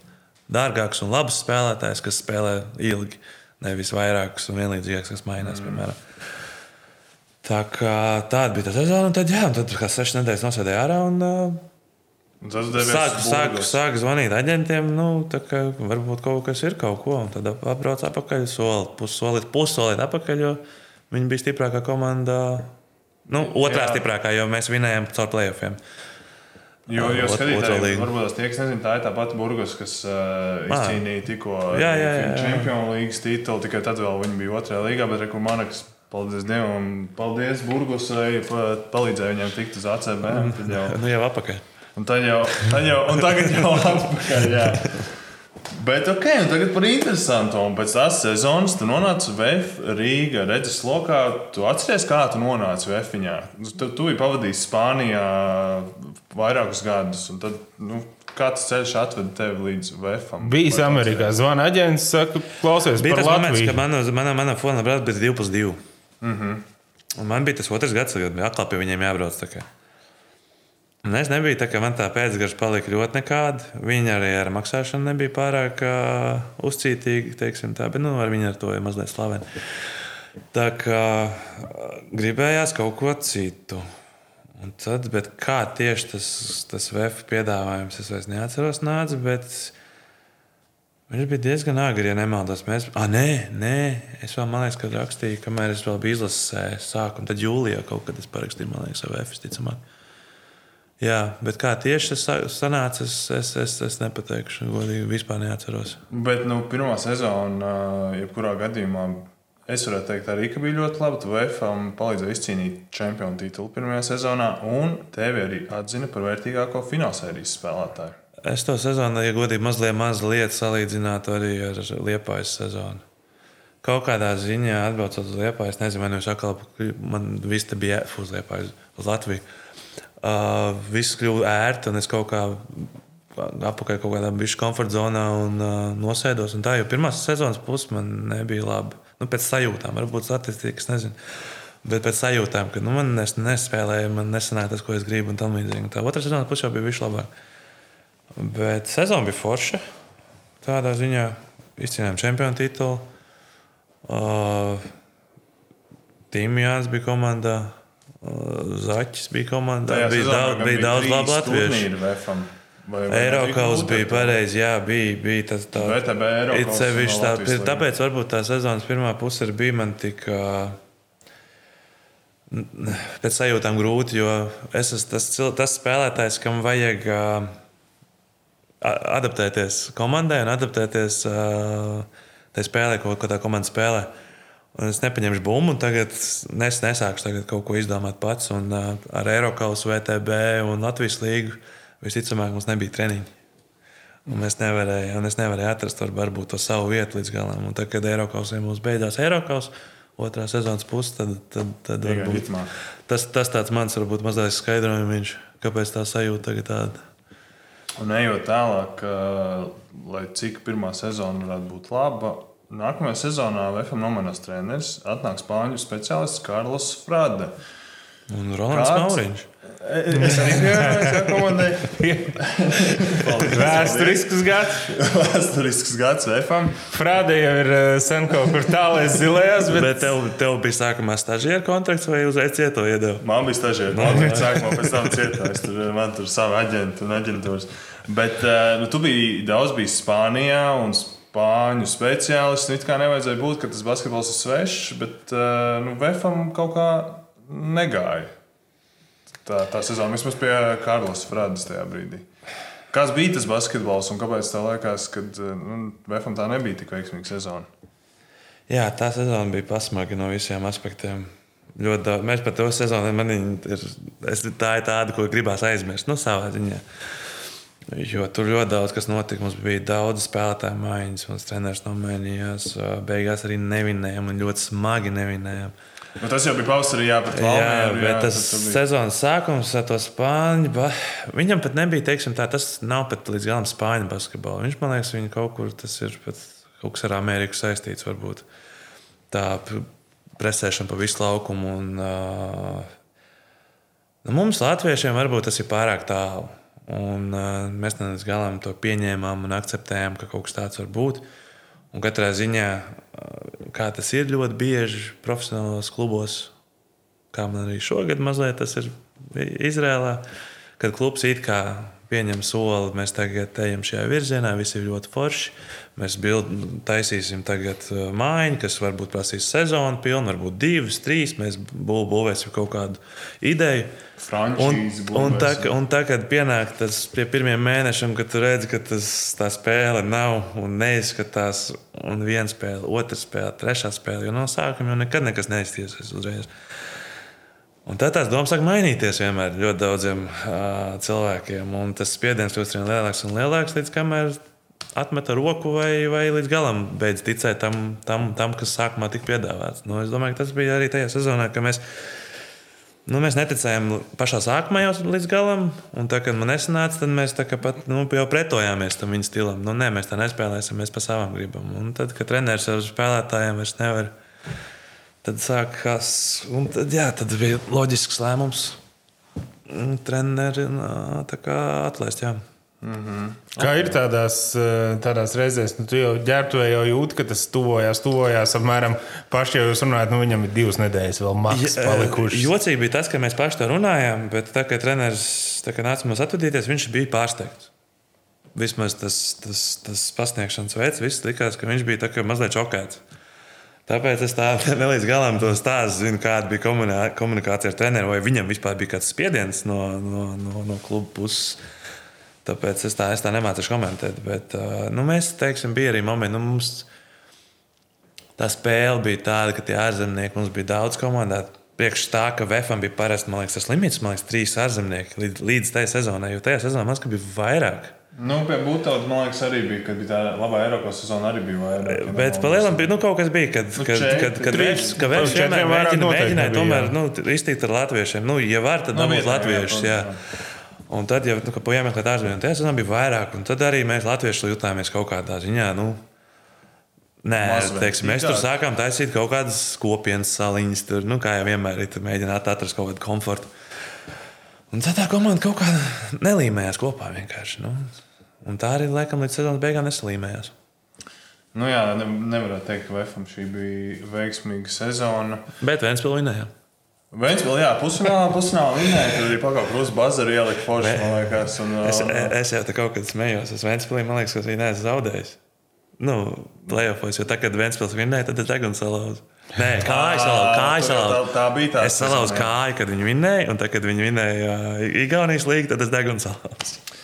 dārgākus un labus spēlētājus, kas spēlē ilgi. Nevis vairākus un vienlīdzīgākus, kas mainās, mm. piemēram. Tā kā tāda bija tā sezona, un tad, jā, un tad kā sešas nedēļas nosēdēja ārā un uh, Tas devies sāk, uz sāk, Burgos. sāk zvanīt aģentiem. Nu, kā varbūt kaut kas ir kaut ko, tad atbrauc atpakaļ, soli, pussolīt, pussolīt atpakaļ, jo viņi bija stiprākā komanda. Nu, otrā Jā. stiprākā, jo mēs vinējām caur playoffiem. Jo, jo skatītāji, varbūt tie, kas nezina, tā ir tā pati Burgos, kas uh, izcīnīja tikko. Champions League titulu. Tikai tad vēl viņi bija otrajā līgā, bet reku Manakas. Paldies Dievam, paldies Burgosai, pa- palīdzēja viņiem tikt uz ACB. jau, Nu, jau atpakaļ. un tad jau, tad jau, un tagad jau <laughs> atpakaļ. Jā. Bet ok, un tagad par interesantu. Un pēc tās sezonas tu nonāci VF Rīgā, redzes lokā. Tu atceries, kā tu nonāci VF-ņā. Tu, tu biji pavadījis Spānijā vairākus gadus. un Tad, nu, kāds ceļš atveda tevi līdz VF-am? Bijis Amerikā. Zvana aģents, saka, klausies, Bija par tas moments, Latviju. kad manā manā, manā fonā brālis bija 2 plus 2. Mm -hmm. Un man bija tas otrs gads, kad bija atkal pie viņiem jābrauc. tā kā. Un es nebiju tā, ka man tā pēcgarša palika ļoti nekāda. Viņa arī ar maksāšanu nebija pārāk uh, uzcītīga, teiksim tā, bet nu, ar viņu ar to ir mazliet slavena. Tā kā gribējās kaut ko citu. Un tad, kā tieši tas, tas VF piedāvājums, es vairs neatceros, nāca. Viņš bija diezgan agri, ja nemaldos. Mēs, ah, nē, nē, es vēl, man liekas, kad rakstīju, kamēr es vēl biju izlasē, sākumā, tad jūlijā kaut kad es parakstīju, man liekas, VF, ticamāk. Jā, bet kā tieši tas sa- sanāca, es, es, es, es nepateikšu. Godīgi, vispār neatceros. Bet nu, pirmā sezona, jebkurā gadījumā, es varētu teikt, arī bija ļoti laba. Tu VFam palīdzēji izcīnīt čempionu titulu pirmajā sezonā, un tevi arī atzina par vērtīgāko finālsērijas spēlētāju. Es to sezonu, ja godīgi, mazliet, mazliet salīdzinātu arī ar Liepājas sezonu. Kaut kādā ziņā atbraucot uz Liepāju, es nezinu, vai nu es atkal, man viss bija uz Liepāju, uz Latviju. Uh, viss kļuva ērti, un es kaut kā apakaļ kaut kādā bišķi komforta zonā un uh, nosēdos. Un tā jau pirmā sezonas puse man nebija laba. Nu, pēc sajūtām, varbūt statistikas, nezinu. Bet pēc sajūtām, ka nu, man nes, nespēlēja, man nesanāca tas, ko es gribu, un tam līdzīgi. Tā otrā sezonas puse jau bija vislabāk. Bet sezona bija forša. Tādā ziņā izcīnījām čempionu titulu. Uh, Tīmijāns bija komandā, Zaķis bija komandā. Tajā bija daudz, bija daudz labu latviešu. nebija bija pareizi, jā, bija, bija tas tā. It sevišķi tā, līga. tāpēc varbūt tā sezonas pirmā puse bija man tik. Pēc sajūtām grūti, jo es esmu tas, tas spēlētājs, kam vajag a- adaptēties komandai un adaptēties ā, tai spēlē, ko, ko tā komanda spēlē. Un es nepaņemšu bumbu, un tagad es nesākšu tagad kaut ko izdomāt pats. Un, ā, ar Eiropas, VTB un Latvijas līgu visticamāk mums nebija treniņi. Un mēs nevarējām, un es nevarēju atrast var- varbūt to savu vietu līdz galam. Un tad, kad Eiropas mums beidzās Eiropas, otrā sezonas puse, tad, tad, tad Iegāja varbūt ritmā. tas, tas tāds mans varbūt mazliet skaidrojums, kāpēc tā sajūta tagad tāda. Un ejot tālāk, lai cik pirmā sezona varētu būt laba, nākamajā sezonā VFM nomainās treneris, atnāks spāņu speciālists Karls Frāde. Un Rolands? Mauriņš. Es arī komandēt. <laughs> Vēsturisks gads. Vēsturisks gads VFam. Frāde jau ir eh, sen kaut kur tālēs zilējās, bet, Bet tev, tev bija sākumā stažieru kontrakts vai uzreiz cieto iedevu? Man bija. Man bija sākumā, pēc tam cietā. Es tur, man tur savu aģentu un aģentūras. Bet eh, nu, tu biji daudz bijis Spānijā un spāņu speciālists. Nu, it kā nevajadzēja būt, ka tas basketbols ir svešs, bet eh, nu, VFam kaut kā negāja. Tā, tā sezona vismaz pie Kārlis Frādas tajā brīdī. Kāds bija tas basketbols un kāpēc tā liekas, ka nu, VFam tā nebija tik veiksmīga sezona? Jā, tā sezona bija pasmaga no visiem aspektiem. Ļoti daudz. Mēs par to sezonu man viņa ir. Es, tā ir tāda, ko gribās aizmirst. Nu, savā ziņā. Jo tur ļoti daudz kas notika. Mums bija daudz spēlētāju maiņas, mums treneris nomainījās. Beigās arī nevinējām un ļoti smagi nevinējām. Nu, tas jau bija pavasarī, jā, pret Jā, Valmieru. bet tas bija- sezonas sākums ar to spāņu. ba- Viņam pat nebija, teiksim, tā, tas nav pat līdz galam spāņu basketbols. Viņš man liekas, viņa kaut kur tas ir pat kaut kas ar Ameriku saistīts. Varbūt tā presēšana pa visu laukumu. Un, uh, nu, mums, Latviešiem, varbūt tas ir pārāk tālu. Un, uh, mēs tam līdz galam to pieņēmām un akceptējām, ka kaut kas tāds var būt. Un katrā ziņā, uh, kā tas ir ļoti bieži profesionālos klubos, kā man arī šogad mazliet tas ir Izrēlā, kad klubs it kā pieņem soli, mēs tagad ejam šajā virzienā, viss ir ļoti forši. Mēs bild, taisīsim tagad uh, mājiņu, kas varbūt prasīs sezonu, pilnu, varbūt divas, trīs. Mēs bū- būvēsim kaut kādu ideju. Un, Frančīzi un, tā, būvēsim. un tā, kad pienāk tas pie pirmiem mēnešiem, kad tu redzi, ka tas, tā spēle nav un neizskatās, un viena spēle, otra spēle, trešā spēle, jo no sākuma jau nekad nekas neiztiesies uzreiz. Un tad tās domas sāk mainīties vienmēr ļoti daudziem uh, cilvēkiem. Un tas spiediens kļūst vien lielāks un lielāks, līdz kamēr atmet ar roku vai, vai līdz galam beidz ticēt tam, tam, tam kas sākumā tika piedāvāts. Nu, es domāju, ka tas bija arī tajā sezonā, ka mēs, nu, mēs neticējām pašā sākumā jau līdz galam. Un tā, kad man nesanāca, tad mēs pat nu, jau pretojāmies tam viņa stilam. Nu, nē, mēs tā nespēlēsim, mēs pa savām gribam. Un tad, kad treneris ar spēlētājiem vairs nevar. Tad sākās, un tad, jā, tad bija loģisks lēmums. mm, Treneri nā, tā kā atlaist. Jā. Kā ir tādās, eh, tādās reizēs, nu, tu jau ģērbtuvē jau jūti, ka tas tuvojās, tuvojās apmēram paši jau jūs runājat, nu viņam ir divas nedēļas vēl maks palikušas. Jocīgi bija tas, ka mēs paši to runājām, bet tā kā treneris tā kā nāca mums atvadīties, viņš bija pārsteigts. Vismaz tas, tas, tas pasniegšanas veids, viss likās, ka viņš bija tā kā mazliet šokēts. Tāpēc es tādu <laughs> nelīdz galam to stāstu, zinu, kāda bija komunikā- komunikācija ar treneriem, vai viņam vispār bija kāds spiediens no, no, no, no kluba puses. Tāpēc es tā, es tā nemācīšu komentēt. Bet nu, mēs, teiksim, bija arī momenti, nu, mums tā spēle bija tāda, ka tie ārzemnieki mums bija daudz komandā. Priekš tā, ka VFam bija parasti, man liekas, tas limits, man liekas, trīs ārzemnieki līdz, līdz tajā sezonai, jo tajā sezonā man bija vairāk. Nu, pie Būtauta, man liekas, arī bija, kad bija tā labā Eiropas sezona, arī bija vairāk. Bet nemaldos. pa lielam bija nu, kaut kas, bija, kad, Nu, kad, četri, kad, kad, trīs. Vēfs- ka Pa Vēfs četriem vienmēr mēģināja nebija, tomēr jā. nu, iztikt ar latviešiem. Nu, ja var, tad Nu, dabūt vietējiem, jā, latviešus. Jā. Un tad, ja nu, pa iemeklēt ārzemēs, tajā sezonā bija vairāk, un tad arī mēs latvieši jutāmies kaut kādā ziņā. Nu, Nē, teiksim, mēs tur sākām taisīt kaut kādas kopienas saliņas. Tur, nu, kā jau vienmēr, ir mēģināt atrast kaut kādu komfortu. Un tad tā komanda kaut kā nelīmējās kopā vienkārši. Nu. Un tā arī, laikam, līdz sezonas beigām nesalīmējās. Nu, jā, ne, nevarētu teikt, ka VFam šī bija veiksmīga sezona. Bet vēl vinēja. Vēl, jā, pusfinālā, pusfinālā vinēja, tad arī pagājušā krusta bazara ielika forši, man liekas. Un, Es, un, es jau tā kaut kad smējos. Es Vēnspilī, man liekas, ka viņa neesmu zaudējis. Nu, plēsofos, jo tagad, kad Vēnspils vinēja, tad es degunu salauzu. Nē, <laughs> kājas salauzu. Kājas tā, tā, salauzu. tā bija tā. Es salauzu kāju, kad viņi vinēja, un tad, kad viņi vinēja uh, Igaunijas līniju, tad es degunu salauzu. <laughs>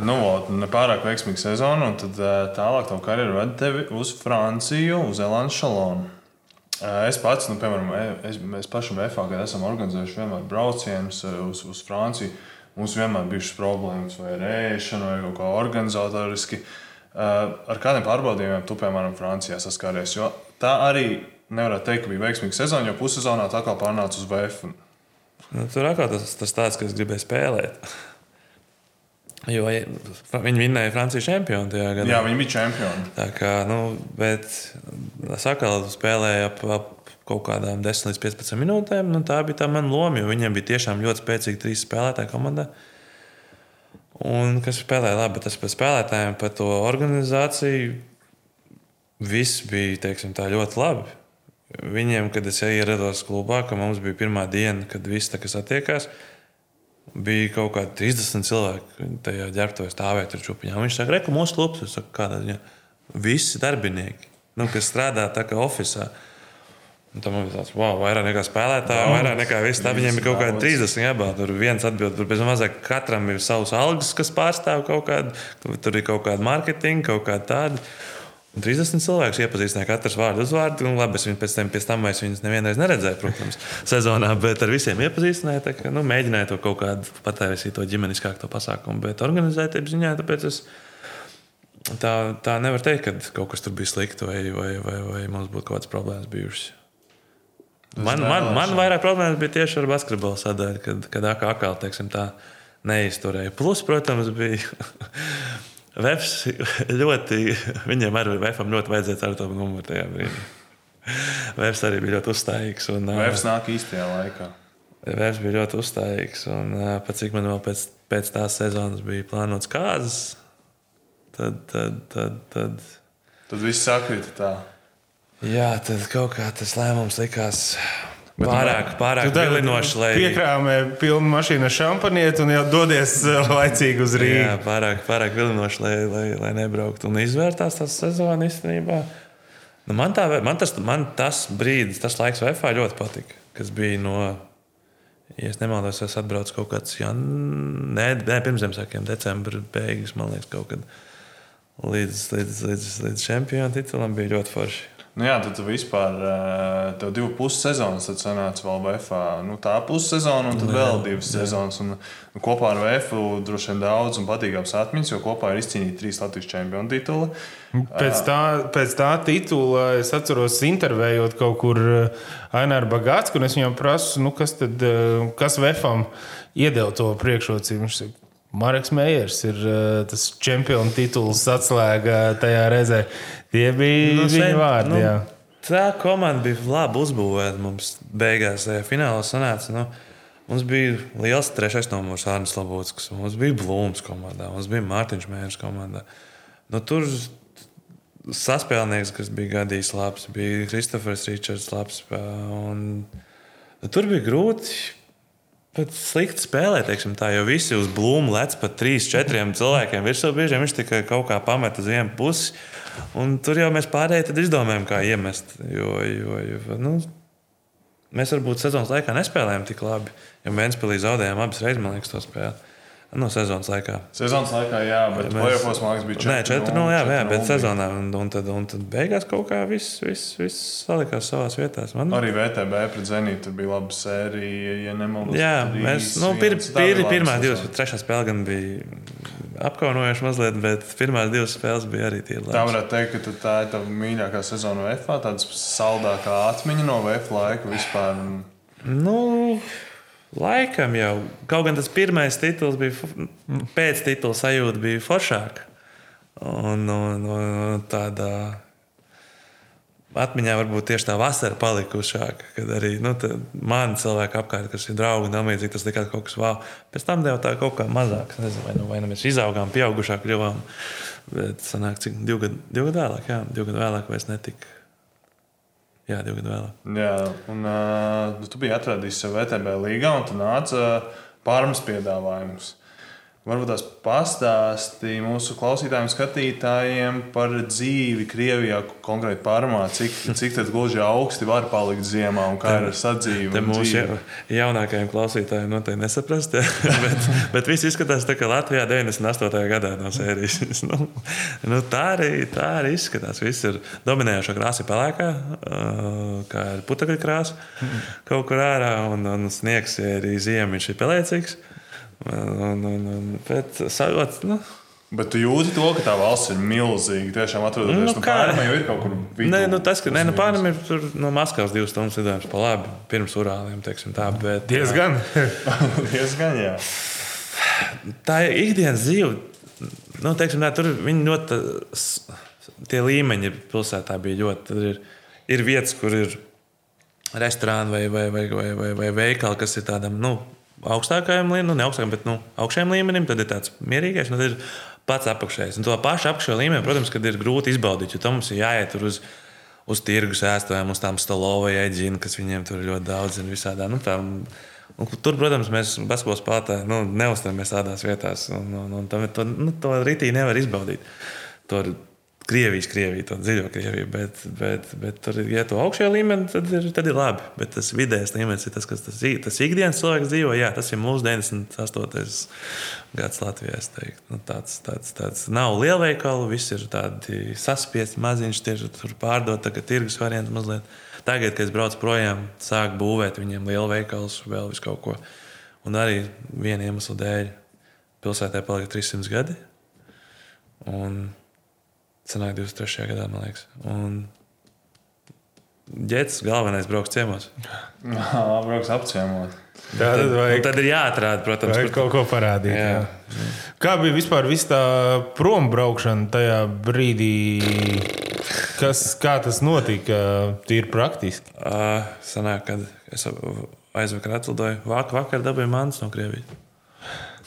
Nu, nepārāk veiksmīga sezona, un tad eh, tālāk tā karjeras ved tevi uz Franciju, uz Elanšu šalonu. Es pats, nu, piemēram, e- es, mēs pašam VFā, kad esam organizējuši vienmēr braucienus eh, uz, uz Franciju, mums vienmēr bijušas problēmas vai ar ēšanu, vai kaut kā organizatoriski. Ar kādiem pārbaudījumiem tu, piemēram, Francijā saskāries? Jo tā arī nevarētu teikt, ka bija veiksmīga sezona, jo pussezonā tā kā pārnāca uz VF. Nu, tur atkal tas, tas tāds, kas gribēja spēlēt. Jo viņi vinēja Francijas čempionu tajā gadā. Jā, viņi bija čempioni. Tā kā, nu, bet Sakalu spēlēja ap, ap kaut kādām 10 līdz 15 minūtēm. Nu, tā bija tā mana loma, jo viņiem bija tiešām ļoti spēcīgi trīs spēlētāji komandā. Un kas spēlēja labi, tas par spēlētājiem, par to organizāciju. Viss bija teiksim, tā, ļoti labi. Viņiem, kad es ierados klubā, ka mums bija pirmā diena, kad viss tā kā satiekās, bija kaut kādi 30 cilvēki. Tajā ģērbtuvē stāvēja tur čūpiņā. Viņš saka, reku mūsu klubs, saku, kādā ziņā. Visi darbinieki, nu, kas strādā tā kā oficiālā. Tam bija tāds, wow, vairāk nekā spēlētāji, vairāk nekā viss. Tā viņiem ir kaut kādi 30 jābūt. Tur viens atbild, tur bez mazāk katram ir savs algas, kas pārstāv kaut kādu. Tur ir kaut kāda mārketinga, kaut kāda tāda. Un 30 cilvēkus iepazīstināja katrs vārdu uzvārdu. Un, labi, es viņu pēc tam, pēc tam es viņus nevienreiz neredzēju, protams, <laughs> sezonā, bet ar visiem iepazīstināju. Tā, ka, nu, mēģināju to kaut kādu patērēt, to ģimeniskāku pasākumu, bet organizētības ziņā, tāpēc es tā, tā nevaru teikt, ka kaut kas tur bija slikti vai, vai, vai, vai mums būtu kaut kādas problēmas bijušas. Man, man, man vairāk problēmas bija tieši ar basketbolu sadaļu, kad, kad akāli teiksim, tā neizturēja. Plus, protams, bija. <laughs> Vēfs ļoti, viņiem arī Vēfam ļoti vajadzēja ar to numuru tajā brīdī. Vēfs arī bija ļoti uzstājīgs. Un, Vēfs nāk īstajā laikā. Vēfs bija ļoti uzstājīgs. Un pat cik man vēl pēc, pēc tās sezonas bija plānots kāzas, tad, tad, tad, tad, tad viss sakrita tā. Jā, tad kaut kā tas lēmums likās. Pārāk, pārāk vilinoši, lai piekrāmē pilnu mašīnu ar šampanieti un jau dodies <laughs> laicīgi uz Rīgā. Jā, pārāk, pārāk vilinoši, lai, lai, lai nebrauktu un izvērtās tas sezona īstenībā. Nu, man, tā, man, tas, man tas brīdis, tas laiks VFā ļoti patika, kas bija no, ja es nemaldos, es atbraucu kaut kāds, jā, nē, nē pirms Ziemassvētkiem, decembra beigas, man liekas, kaut kad līdz, līdz, līdz, līdz čempionu titulam bija ļoti forši. Nu jā, tad vispār tev divu pusi sezonas, tad sanāca vēl VFā. Nu, tā pussezona un tad jā, vēl divas jā. sezonas. Un, nu, kopā ar VFU droši vien daudz un patīkams atmiņas, jo kopā ir izcīnīti trīs Latvijas čempionu tituli. Pēc tā, pēc tā titula es atceros, intervējot kaut kur Aināru Bagāts, un es viņam prasu, nu, kas tad, kas VFam iedeva to priekšrocību. Viņš saka, Marks Meijers ir tas čempionu tituls atslēga tajā reizē. Tie bija nu, viņa vārdi. Nu, jā. tā komanda bija labi uzbūvēta. Mums beigās tajā finālā sanāca. Nu, mums bija liels trešais numurs Arnēs Labotskas, mums bija Blūms komandā, mums bija Mārtiņš Mēnesis komandā. Nu, tur saspēlnieks, kas bija gadījis labs, bija Kristofers Ričards labs. Un, nu, tur bija grūti Pat slikti spēlē, teiksim, tā, jo visi uz blūmu lec pat trīs, četriem cilvēkiem virsū. Bieži viņš tikai kaut kā pamet uz vienu pusi. Un tur jau mēs pārējie izdomājam, kā iemest. Jo, jo, jo, nu, mēs varbūt sezonas laikā nespēlējām tik labi. Jo Vēnspēlī zaudējām abas reizes, man liekas, to spēli. No sezonas laikā. Sezonas laikā, jā, bet mēs... plēsofos man liekas, bija 4. Nē, 4. No, jā, jā, bet sezonā. Un, un, tad, un tad beigās kaut kā viss, viss, viss salikās savās vietās. Man... Arī VTB pret Zenītu bija laba sērija, ja nemaldos. Jā, mēs, nu, pir, pir, pirmā divas, trešā spēle gan bija apkaunojoša mazliet, bet pirmās divas spēles bija arī tie labi. Tā varētu teikt, ka tā ir tava mīļākā sezona VF, tāda saldākā atmiņa no VF laika vispār. Nu, Laikam jau, kaut gan tas pirmais tituls bija, pēc titula sajūta bija foršāka. Un, un, un tādā atmiņā varbūt tieši tā vasara palikušāka, kad arī nu, man cilvēki apkārt, kas ir draugi un amīdzīgi, tas likās kaut kas wow. Pēc tam jau tā kaut kā mazāk, nezinu, vai, nu, vai nu mēs izaugām, pieaugušāk kļuvām. Bet sanāk, cik divi gadi, divi gadi vēlāk, jā, divi gadi vēlāk vairs netika Jā, divi gadi vēlāk. Jā, un uh, tu biji atradis sev VTB līgā, un tu nāci uh, pārmas piedāvājumus. Varbūt tās pastāstīja mūsu klausītājiem, skatītājiem par dzīvi Krievijā, konkrēti pārmā, cik, cik gluži augsti var palikt ziemā un kā ir ar sadzīvi. Mūsu ja, jaunākajiem klausītājiem noteikti nesaprast, ja? <laughs> bet, bet viss izskatās tā, ka Latvijā 98. gadā no sērijas. <laughs> nu, nu, tā, arī, tā arī izskatās. Viss ir dominējoša krāsa, pelēkā, kā ir putekļa krāsa kaut kur ārā, un, un sniegs ir arī ziemā, viņš ir pelēcīgs. Un, un, un, bet, sajot, nu, Bet tu jūti to, ka tā valsts ir milzīga. Tiešām atrodas nu, nu, pāri jau ir kaut kur vidū. Nē, nu, tas, ka nē, nu, pāri ir tur no Maskavas divas stundas lidojums pa labi. Pirms urāliem, teiksim tā. Bet, diezgan. <laughs> diezgan, jā. Tā ir ikdienas dzīve. Nu, teiksim, tā, tur viņi ļoti, tie līmeņi pilsētā bija ļoti. Ir, ir vietas, kur ir restorāni vai, vai, vai, vai, vai, vai veikali, kas ir tādam nu, augstākajam līmenim, nu, ne augstākam, bet nu, augšējam līmenim, tad ir tāds mierīgais, un tad ir pats apakšējais. Un to pašu apakšējo līmeni, protams, kad ir grūti izbaudīt, jo tam mums ir jāiet uz, uz tirgus ēstājiem, uz tām stolovai ēģīnām, kas viņiem tur ir ļoti daudz un visādā. Nu, tām, Un, tur, protams, mēs basketbola spēlētāji nu, neuztaramies tādās vietās, un, un, un to, to, nu, to rītī nevar izbaudīt. Tur Krievijas, Krievija, to dziļo Krieviju, bet, bet, bet tur, ja to augšējā līmenī, tad ir, tad ir labi. Bet tas vidējais līmenis ir tas, kas tas, tas ikdienas cilvēks dzīvo. Jā, tas ir mūsu 98. gads Latvijā. Nu, tāds, tāds, tāds nav lielveikalu, viss ir tādi saspiesti, maziņš, tie ir tur pārdot, tagad tirgus variants mazliet. Tagad, kad es braucu projām, sāk būvēt viņiem lielu veikalu, vēl visu kaut ko. Un arī viena iemesla dēļ pilsētā palika 300 gadi. Un Sanāk 23. gadā, man liekas. Un ģērbs galvenais brauks ciemos. <laughs> Jā, brauks apciemot. Tā tad, vajag, tad ir jāatrāda, protams, vajag kaut ko parādīt. Jā. Jā. Kā bija vispār tā prombraukšana tajā brīdī? Kas, kā tas notika? Tīri praktiski. Uh, sanāk, kad es aizvakar atlidoju, vakar, vakar dabūju mans no Krievijas.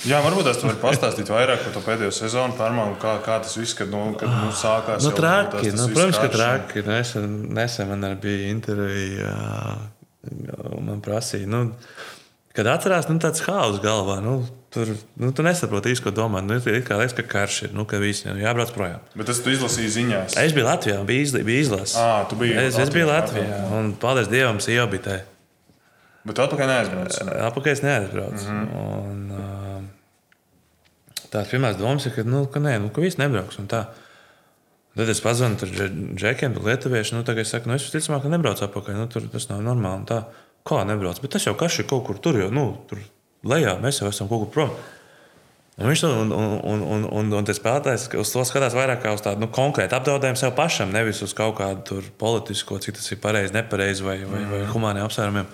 Jā, varbūt tas var pastāstīt vairāk par to pēdējo sezonu, pārmāmu, kā, kā tas viss, kad, nu, kad nu, sākās. Nu, traki, nu, protams, ka traki. Nesen, nesen man arī bija intervija. Man prasīja, nu, kad atcerās, nu, tāds haoss galvā. Nu, tur nu, tu nesaproti īsti, ko domā. Nu, ir kā liekas, ka karš ir, nu, ka visi nu, jābrauc projām. Bet tas tu izlasīji ziņās. Es biju Latvijā, bija, izla, bija izlase. Ā, tu biji es, es biju Latvijā, Latvijā, un paldies Dievam, te. Bet atpakaļ neaizbrauc. Apakaļ es neaizbraucu. Mm Mhm. -hmm. un, uh, tās pirmās domas ir, ka, nu, ka nē, nu, ka viss nebrauks. un tā. Tad es pazvanu dže- džekiem, tur lietuviešu. Nu, tagad es saku, nu, es visticamāk, ka nebraucu atpakaļ. Nu, tur tas nav normāli. Tā. Kā nebrauc? Bet tas jau kas ir kaut kur tur, jau nu, tur lejā. Mēs jau esam kaut kur prom. Un viņš to un, un, un, un, un, tas spēlētājs uz to skatās vairāk kā uz tādu nu, konkrētu apdraudējumu sev pašam, nevis uz kaut kādu politisko, cik tas ir pareizi, nepareizi vai, vai, vai humāniem apsvērumiem.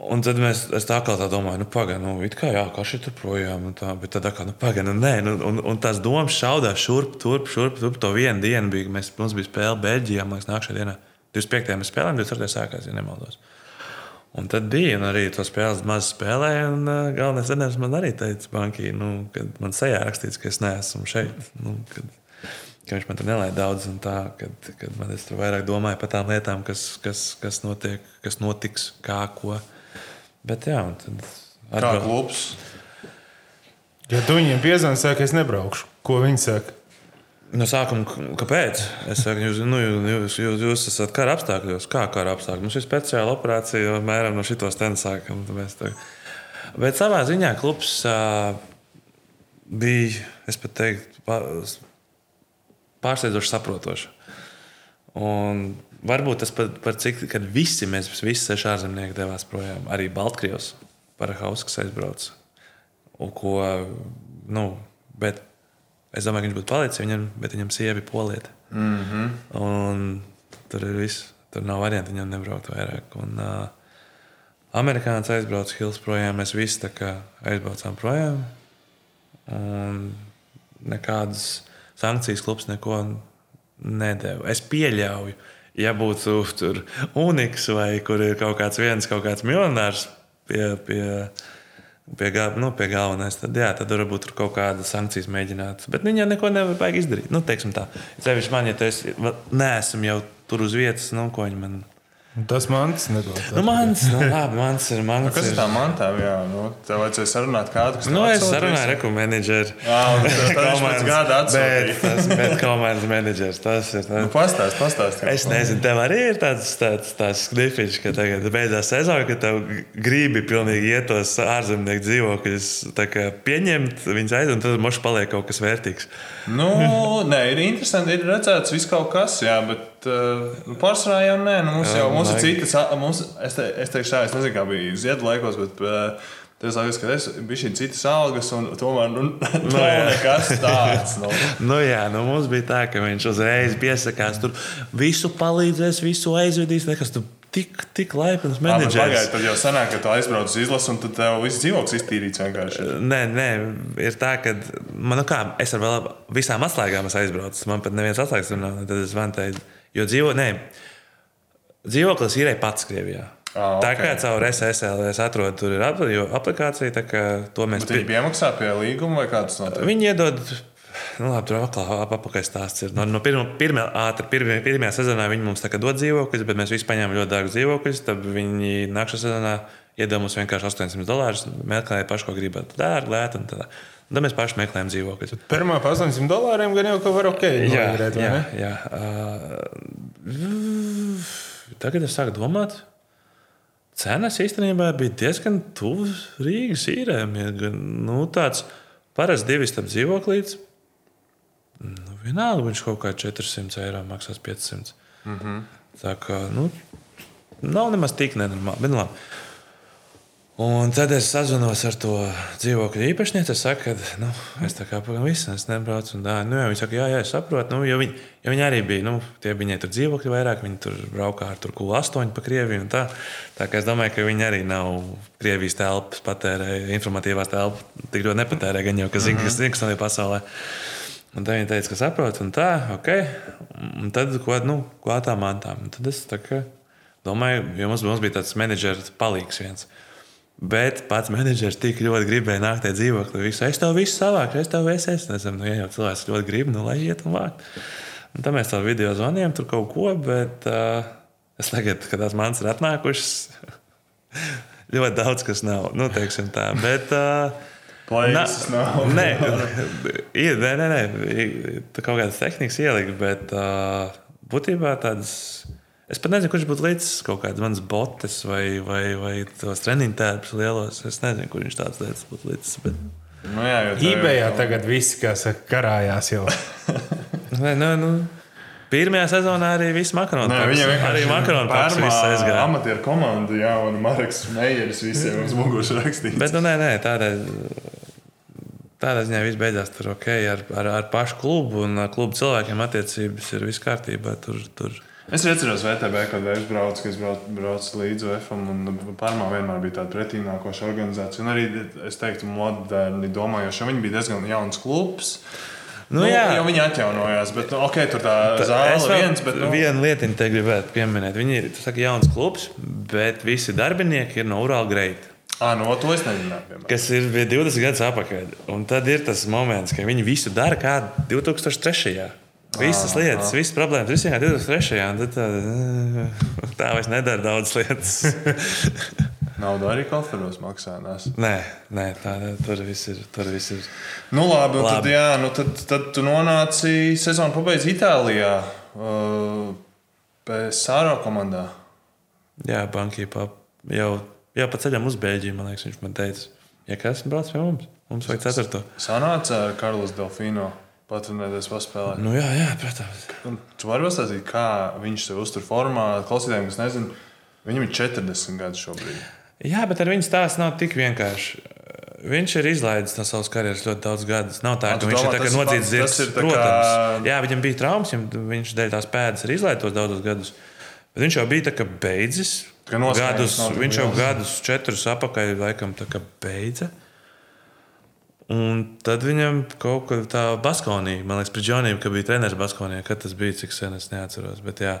Un tad mēs, es tā kā tā domāju, nu, pagaidi, nu, it kā jā, kā šī tur projām, un tā, bet tad kā, nu, pagaidi, nu, nē, nu, un, un tās domas šaudās šurp, turp, šurp, turp. To vienu dienu bija, mēs, mums bija spēle Beļģijā, man liekas, nākamajā dienā. 25. mēs spēlējām, 24. sākās, ja nemaldos. Un tad bija arī to spēles maz spēlēja. Un, uh, galvenais treneris man arī teica, bankī, nu, kad man sejā rakstīts, ka es neesmu šeit. Nu, kad, ka viņš man tur nelaida daudz, un tā, kad, kad man es tur vairāk domāju par tām lietām, kas, kas, kas, notiek, kas notiks, kā, ko. Bet jā, un tad Kā atbrauc- klubs. Ja tu viņiem piezvani, saka, es nebraukšu. Ko viņi saka? No sākuma, kāpēc? Es saku, jūs, nu, jūs, jūs, jūs esat kara apstākļos. Kā kara apstākļos? Mums ir speciāla operācija, apmēram no šitos ten sākam. tā- Bet savā ziņā klubs uh, bija, es pat teiktu, pār- pārsteidzoši saprotošs. Un varbūt tas par, par cik, kad visi mēs visi seši ārzemnieki devās projām, arī Baltkrievs, Parahauskas aizbrauca. Ko, nu, bet es domāju, ka viņš būtu palicis viņam, bet viņam sieva ir polieta. Mm -hmm. Un tur ir viss. Tur nav variantu viņam nebraukt vairāk. Un, uh, Amerikānis aizbrauca Hills projām, mēs visi tā kā aizbraucām projām. Un nekādas sankcijas klubs neko nedēļu. Es pieļauju, ja būtu tur Uniks vai kur ir kaut kāds viens, kaut kāds miljonārs pie, pie, pie, gal, nu, pie galvenais, tad, jā, tad varbūt tur kaut kādas sankcijas mēģināt. Bet viņi jau neko nevar izdarīt. Nu, teiksim tā, Cevišķi man, ja esi, neesam jau tur uz vietas, nu, ko viņi man. Tas mans nedod. Nu, mans, nu, labi, mans ir mans. Nu, Kas ir tā mantā? Jā, nu, tev vajadzēja sarunāt kādu, kas Nu, es sarunāju reku menedžeru. Jā, viņš <laughs> pēc gada bet atsūtīja. tas bet komandas menedžers. Tas ir. Nu, Tas. Pastāst, pastāst. Es nezinu, tev arī ir tāds, tāds, tāds knifiņš, ka tagad beidzās sezona, ka tev gribi pilnīgi iet tos ārzemnieku dzīvokļus, pieņemt viņus aiz, un tad mums paliek kaut kas vērtīgs. Nu, nē, ir interesanti, ir redzēts viss kaut kas, jā, bet uh, pārsvarā jau nē. Nu, mums, jau, mums ir citas, mums, es, te, es teikšu, tā, es nezinu, kā bija ziedu laikos, bet uh, tev liekas, ka es biju šī citas algas, un tomēr nu, <laughs> jā. nekas <laughs> tāds. Nu. Nu, jā, nu, mums bija tā, ka viņš uzreiz piesakās, tur visu palīdzēs, visu aizvedīs. Nekas, tu tik, tik laipns bet Pagaidiet, menedžers. tad jau sanāk, ka tu aizbrauc uz izlasi, un tad tev viss dzīvoklis iztīrīts vienkārši. Nē, nē, ir tā, ka man, nu kā, es ar visām atslēgām esmu aizbraucis. Man pat neviens atslēgas nav. Tad es zvanu, teicu, jo dzīvo, nē, dzīvoklis īrēja pats Krievijā. Ah, Tā ok. kā caur SSL es atrodu, tur ir aplikācija, tā kā to mēs Bet viņi piemaksā pie līguma vai kā tas notiek? Viņi iedod, nu, labi, tur atkal apakaļ stāsts ir. No, no pirmā, pirmā, ātri, pirmā, pirmajā sezonā viņi mums tā dod dzīvokļus, bet mēs visi paņēmām ļoti dārgus dzīvokļus. Tad viņi nākamā sezonā iedod mums vienkārši 800 dolārus. Meklējiet pašu, ko gribat. Dārgi, lēti un tā. Un tad mēs paši meklējam dzīvokļus. Pirmā par 800 dolāriem gan jau ka var ok. Jā, noīrēt, vai jā, jā. Uh, tagad es sāku domāt. Cenas īstenībā bija diezgan tuvas Rīgas īrēm. Ja, nu, tāds parasts divi stāv dzīvoklīds. Nu, vienalga viņš kaut kā 400 eiro maksās 500. Mm -hmm. Tā kā nu, nav nemaz tik nenormāli. Un tad es sazinos ar to dzīvokļu īpašnieci. Es saku, ka nu, es tā kā pavisam visu es nebraucu. Un, nu, jā, viņi saka, jā, jā, es saprotu. Nu, jo, viņi, jo viņi arī bija, nu, tie viņai tur dzīvokļi vairāk, viņi tur braukā ar tur kulu astoņu pa Krieviju. Tā. tā kā es domāju, ka viņi arī nav Krievijas telpas patērē, informatīvās telpas tik ļoti nepatērē, gan jau, ka zina, kas, kas notiek pasaulē. Un tad viņi teica, ka saprot, un tā, ok. Un tad, ko, nu, ko tā mantām? Tad es tā kā domāju, jo mums, mums bija tāds menedžers palīgs viens. Bet pats menedžers tik ļoti gribēja nākt tajā dzīvoklī. Visu, es tev visu savāku, es tev visu esmu. Nu, ja jau cilvēks ļoti grib, nu lai iet un vākt. Un tad mēs tam video zvanījām, tur kaut ko, bet uh, es tagad, kad tās manas ir atnākušas, <laughs> ļoti daudz kas nav. Nu, teiksim tā. Bet, uh, Plaisis nav. Nē, ir, nē, nē, nē. Kaut kādas tehnikas ielikt, bet uh, būtībā tādas. Es pat nezinu, kurš būtu līdzi kaut kādas manas botes vai, vai, vai tos treniņu tērpus lielos. Es nezinu, kur viņš tāds lietas būtu līdzi. Bet... Nu, jā, jo tev- eBayā tagad viss, kā saka, karājās jau. <laughs> Nē, nu, nu. Pirmajā sezonā arī viss makaronu. Vienkārši arī makaronu viss aizgāja. Amatieru komanda, jā, un Marks Meijeris visiem uz muguras rakstīts. Bet, nu, nē, nē, tādā, tādā ziņā viss beidzās tur ok. Ar, ar, ar pašu klubu un ar klubu cilvēkiem attiecības ir viss kārtībā. Tur, tur. Es atceros, VTB, kad es braucu, kad es braucu, braucu līdzi UFM, un Parmā vienmēr bija tāda pretīnākoša organizācija. Un arī, es teiktu, moderni domājoša. Viņi bija diezgan jauns klubs. Nu, Nu, jā. jau viņi atjaunojās, bet, nu, ok, tur tā zāle vēl viens, bet, nu, vienu lietiņu te gribētu pieminēt. Viņi ir saka, jauns klubs, bet visi darbinieki ir no Urāla Greita. ā, no to es nezināju. Kas ir bija 20 gadus atpakaļ. Un tad ir tas moments, ka viņi visu dara kā 2003. Visas lietas, visas problēmas, visas kā 2003. un Tad tā, tā vairs nedara daudz lietas. <laughs> Naudu arī koferos maksājās. nē, nē tā, tur viss ir. Tur viss ir. Nu, labi, un tad, Labi. jā, nu, tad, tad tu nonāci sezonu pabeigts Itālijā. Uh, PSRO komandā. Jā, banki pap, jau, jau pa ceļam uz Beļģiju, man liekas, viņš man teica, ja kas brauc pie mums, mums vajag ceturto. Sanāca ar Karlos Delfino. Patrenēties, paspēlēt. Nu, jā, jā, protams. Un Tu vari pastāstīt, kā viņš sev uztur formā. Klausītājiem, kas nezina, viņam ir 40 gadi šobrīd. Jā, bet ar viņu stāsts nav tik vienkārši. Viņš ir izlaidis no savas karjeras ļoti daudz gadus. Nav tā, ka tu viņš domā, ir nodzīts zirgs. tā kā- Protams. Jā, viņam bija traumas, viņš dēļ tās pēdas ir izlaidis daudzus gadus. Bet viņš jau bija tā beidzis. Gadus, viņš jau gadus, četrus apakaļ laikam beidza. Un tad viņam kaut kā tā Baskonija, man liekas, pret Džoniju, ka bija treneris Baskonijā, kad tas bija, cik sen es neatceros. Bet, jā,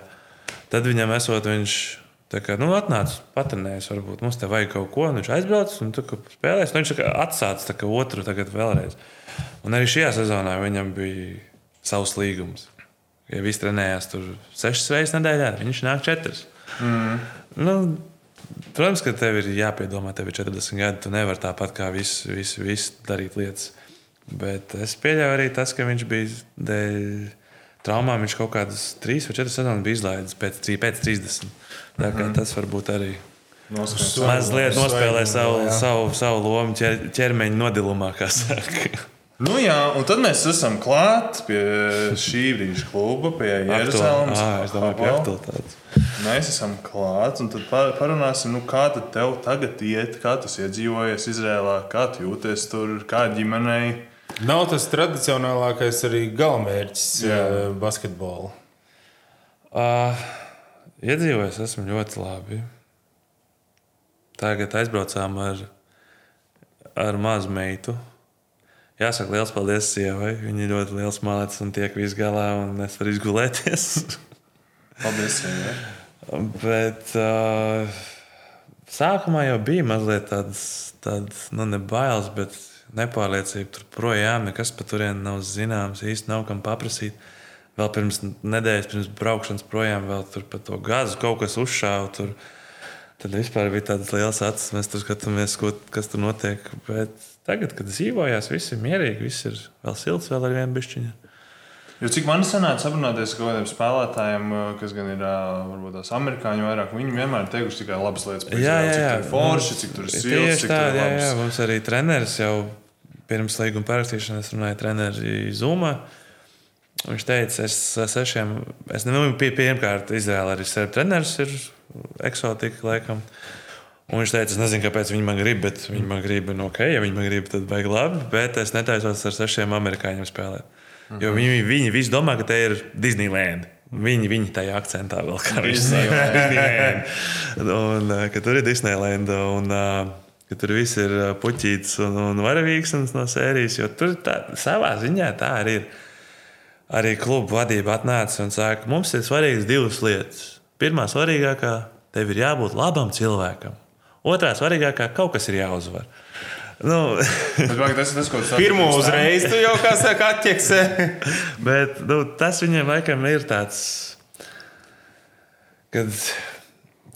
tad viņam esot, viņš kā, nu, atnāca, patrenējis, varbūt mums te vajag kaut ko, viņš aizbrauc un kā spēlēs. Nu, viņš kā atsācis tā kā otru tagad vēlreiz. Un arī šajā sezonā viņam bija savs līgums. Ja viss trenējās tur sešas reizes nedēļā, viņš nāk četras. Mm. Nu, Protams, ka tev ir jāpiedomā, tev ir 40 gadi. Tu nevari tāpat kā viss vis, vis darīt lietas. Bet es pieļauju arī tas, ka viņš bija dēļ traumām. Viņš kaut kādas 3 vai 4 sezonas bija izlaidis pēc, pēc 30. Tā kā tas varbūt arī Noskaņas. mazliet nospēlē savu, savu, savu lomu ķer, ķermeņa nodilumā, kā saka. Nu, jā, un tad mēs esam klāt pie šī brīža kluba, pie Jeruzalemes. Ah, es domāju, pie aktualitātes. Mēs esam klāt, un tad par- parunāsim, nu, kā tad tev tagad iet, kā tas iedzīvojies Izrēlā, kā tu jūties tur, kā ģimenei. Nav tas tradicionālākais arī galamērķis Jā. basketbolā. Uh, iedzīvojos, esmu ļoti labi. Tagad aizbraucām ar, ar mazu meitu. Jāsaka, liels paldies sievai. Viņa ir ļoti liels malets un tiek viss galā, un es varu izgulēties. <laughs> Paldies! Jā. Bet uh, sākumā jau bija mazliet tādas, tādas nu, ne bailes, bet nepārliecība. Tur projām nekas par turieni nav zināms, īsti nav kam paprasīt. Vēl pirms nedēļas, pirms braukšanas projām, vēl tur par to gāzi kaut kas uzšāva. Tur, tad vispār bija tādas liels acis, mēs tur skatāmies, ko, kas tur notiek. Bet tagad, kad dzīvojās, viss ir mierīgi, viss ir vēl silts, vēl ar vienu bišķiņu. Jo cik man sanāca aprunāties ar kaut kādiem spēlētājiem, kas gan ir varbūt tās amerikāņu vairāk, viņi vienmēr ir teikuši tikai labas lietas. Jā, jā, jā. Cik tur ir forši, cik tur ir silts, Tieši tā, jā, jā, mums arī treneris jau pirms līguma parakstīšanas runāja treneri Zumā. Viņš teica, es sešiem, es nezinu, pie, pirmkārt, Izraēlā arī sev treneris ir eksotika, laikam. Un viņš teica, es nezinu, kāpēc viņi man grib, bet viņi man grib, nu, ok, ja viņi man grib, tad vajag labi, bet es netaisos ar sešiem amerikāņiem spēlēt. Jo viņi, viņi visi domā, ka te ir Disneyland. Viņi, viņi tajā akcentā vēl kā viņš saka, Disneyland. Un, uh, ka tur ir Disneyland. Un, uh, ka tur viss ir uh, puķītis un, un varavīgs no sērijas. Jo tur tā, savā ziņā tā arī ir. Arī klubu vadība atnāca un saka, mums ir svarīgas divas lietas. Pirmā svarīgākā, tev ir jābūt labam cilvēkam. Otrā svarīgākā, kaut kas ir jāuzvar. Nu, <laughs> Bet, tas ir tas, ko tu saki Pirmo pirms tam? uzreiz tu jau kā saka, atķeksē. <laughs> Bet nu, tas viņam laikam ir tāds, kad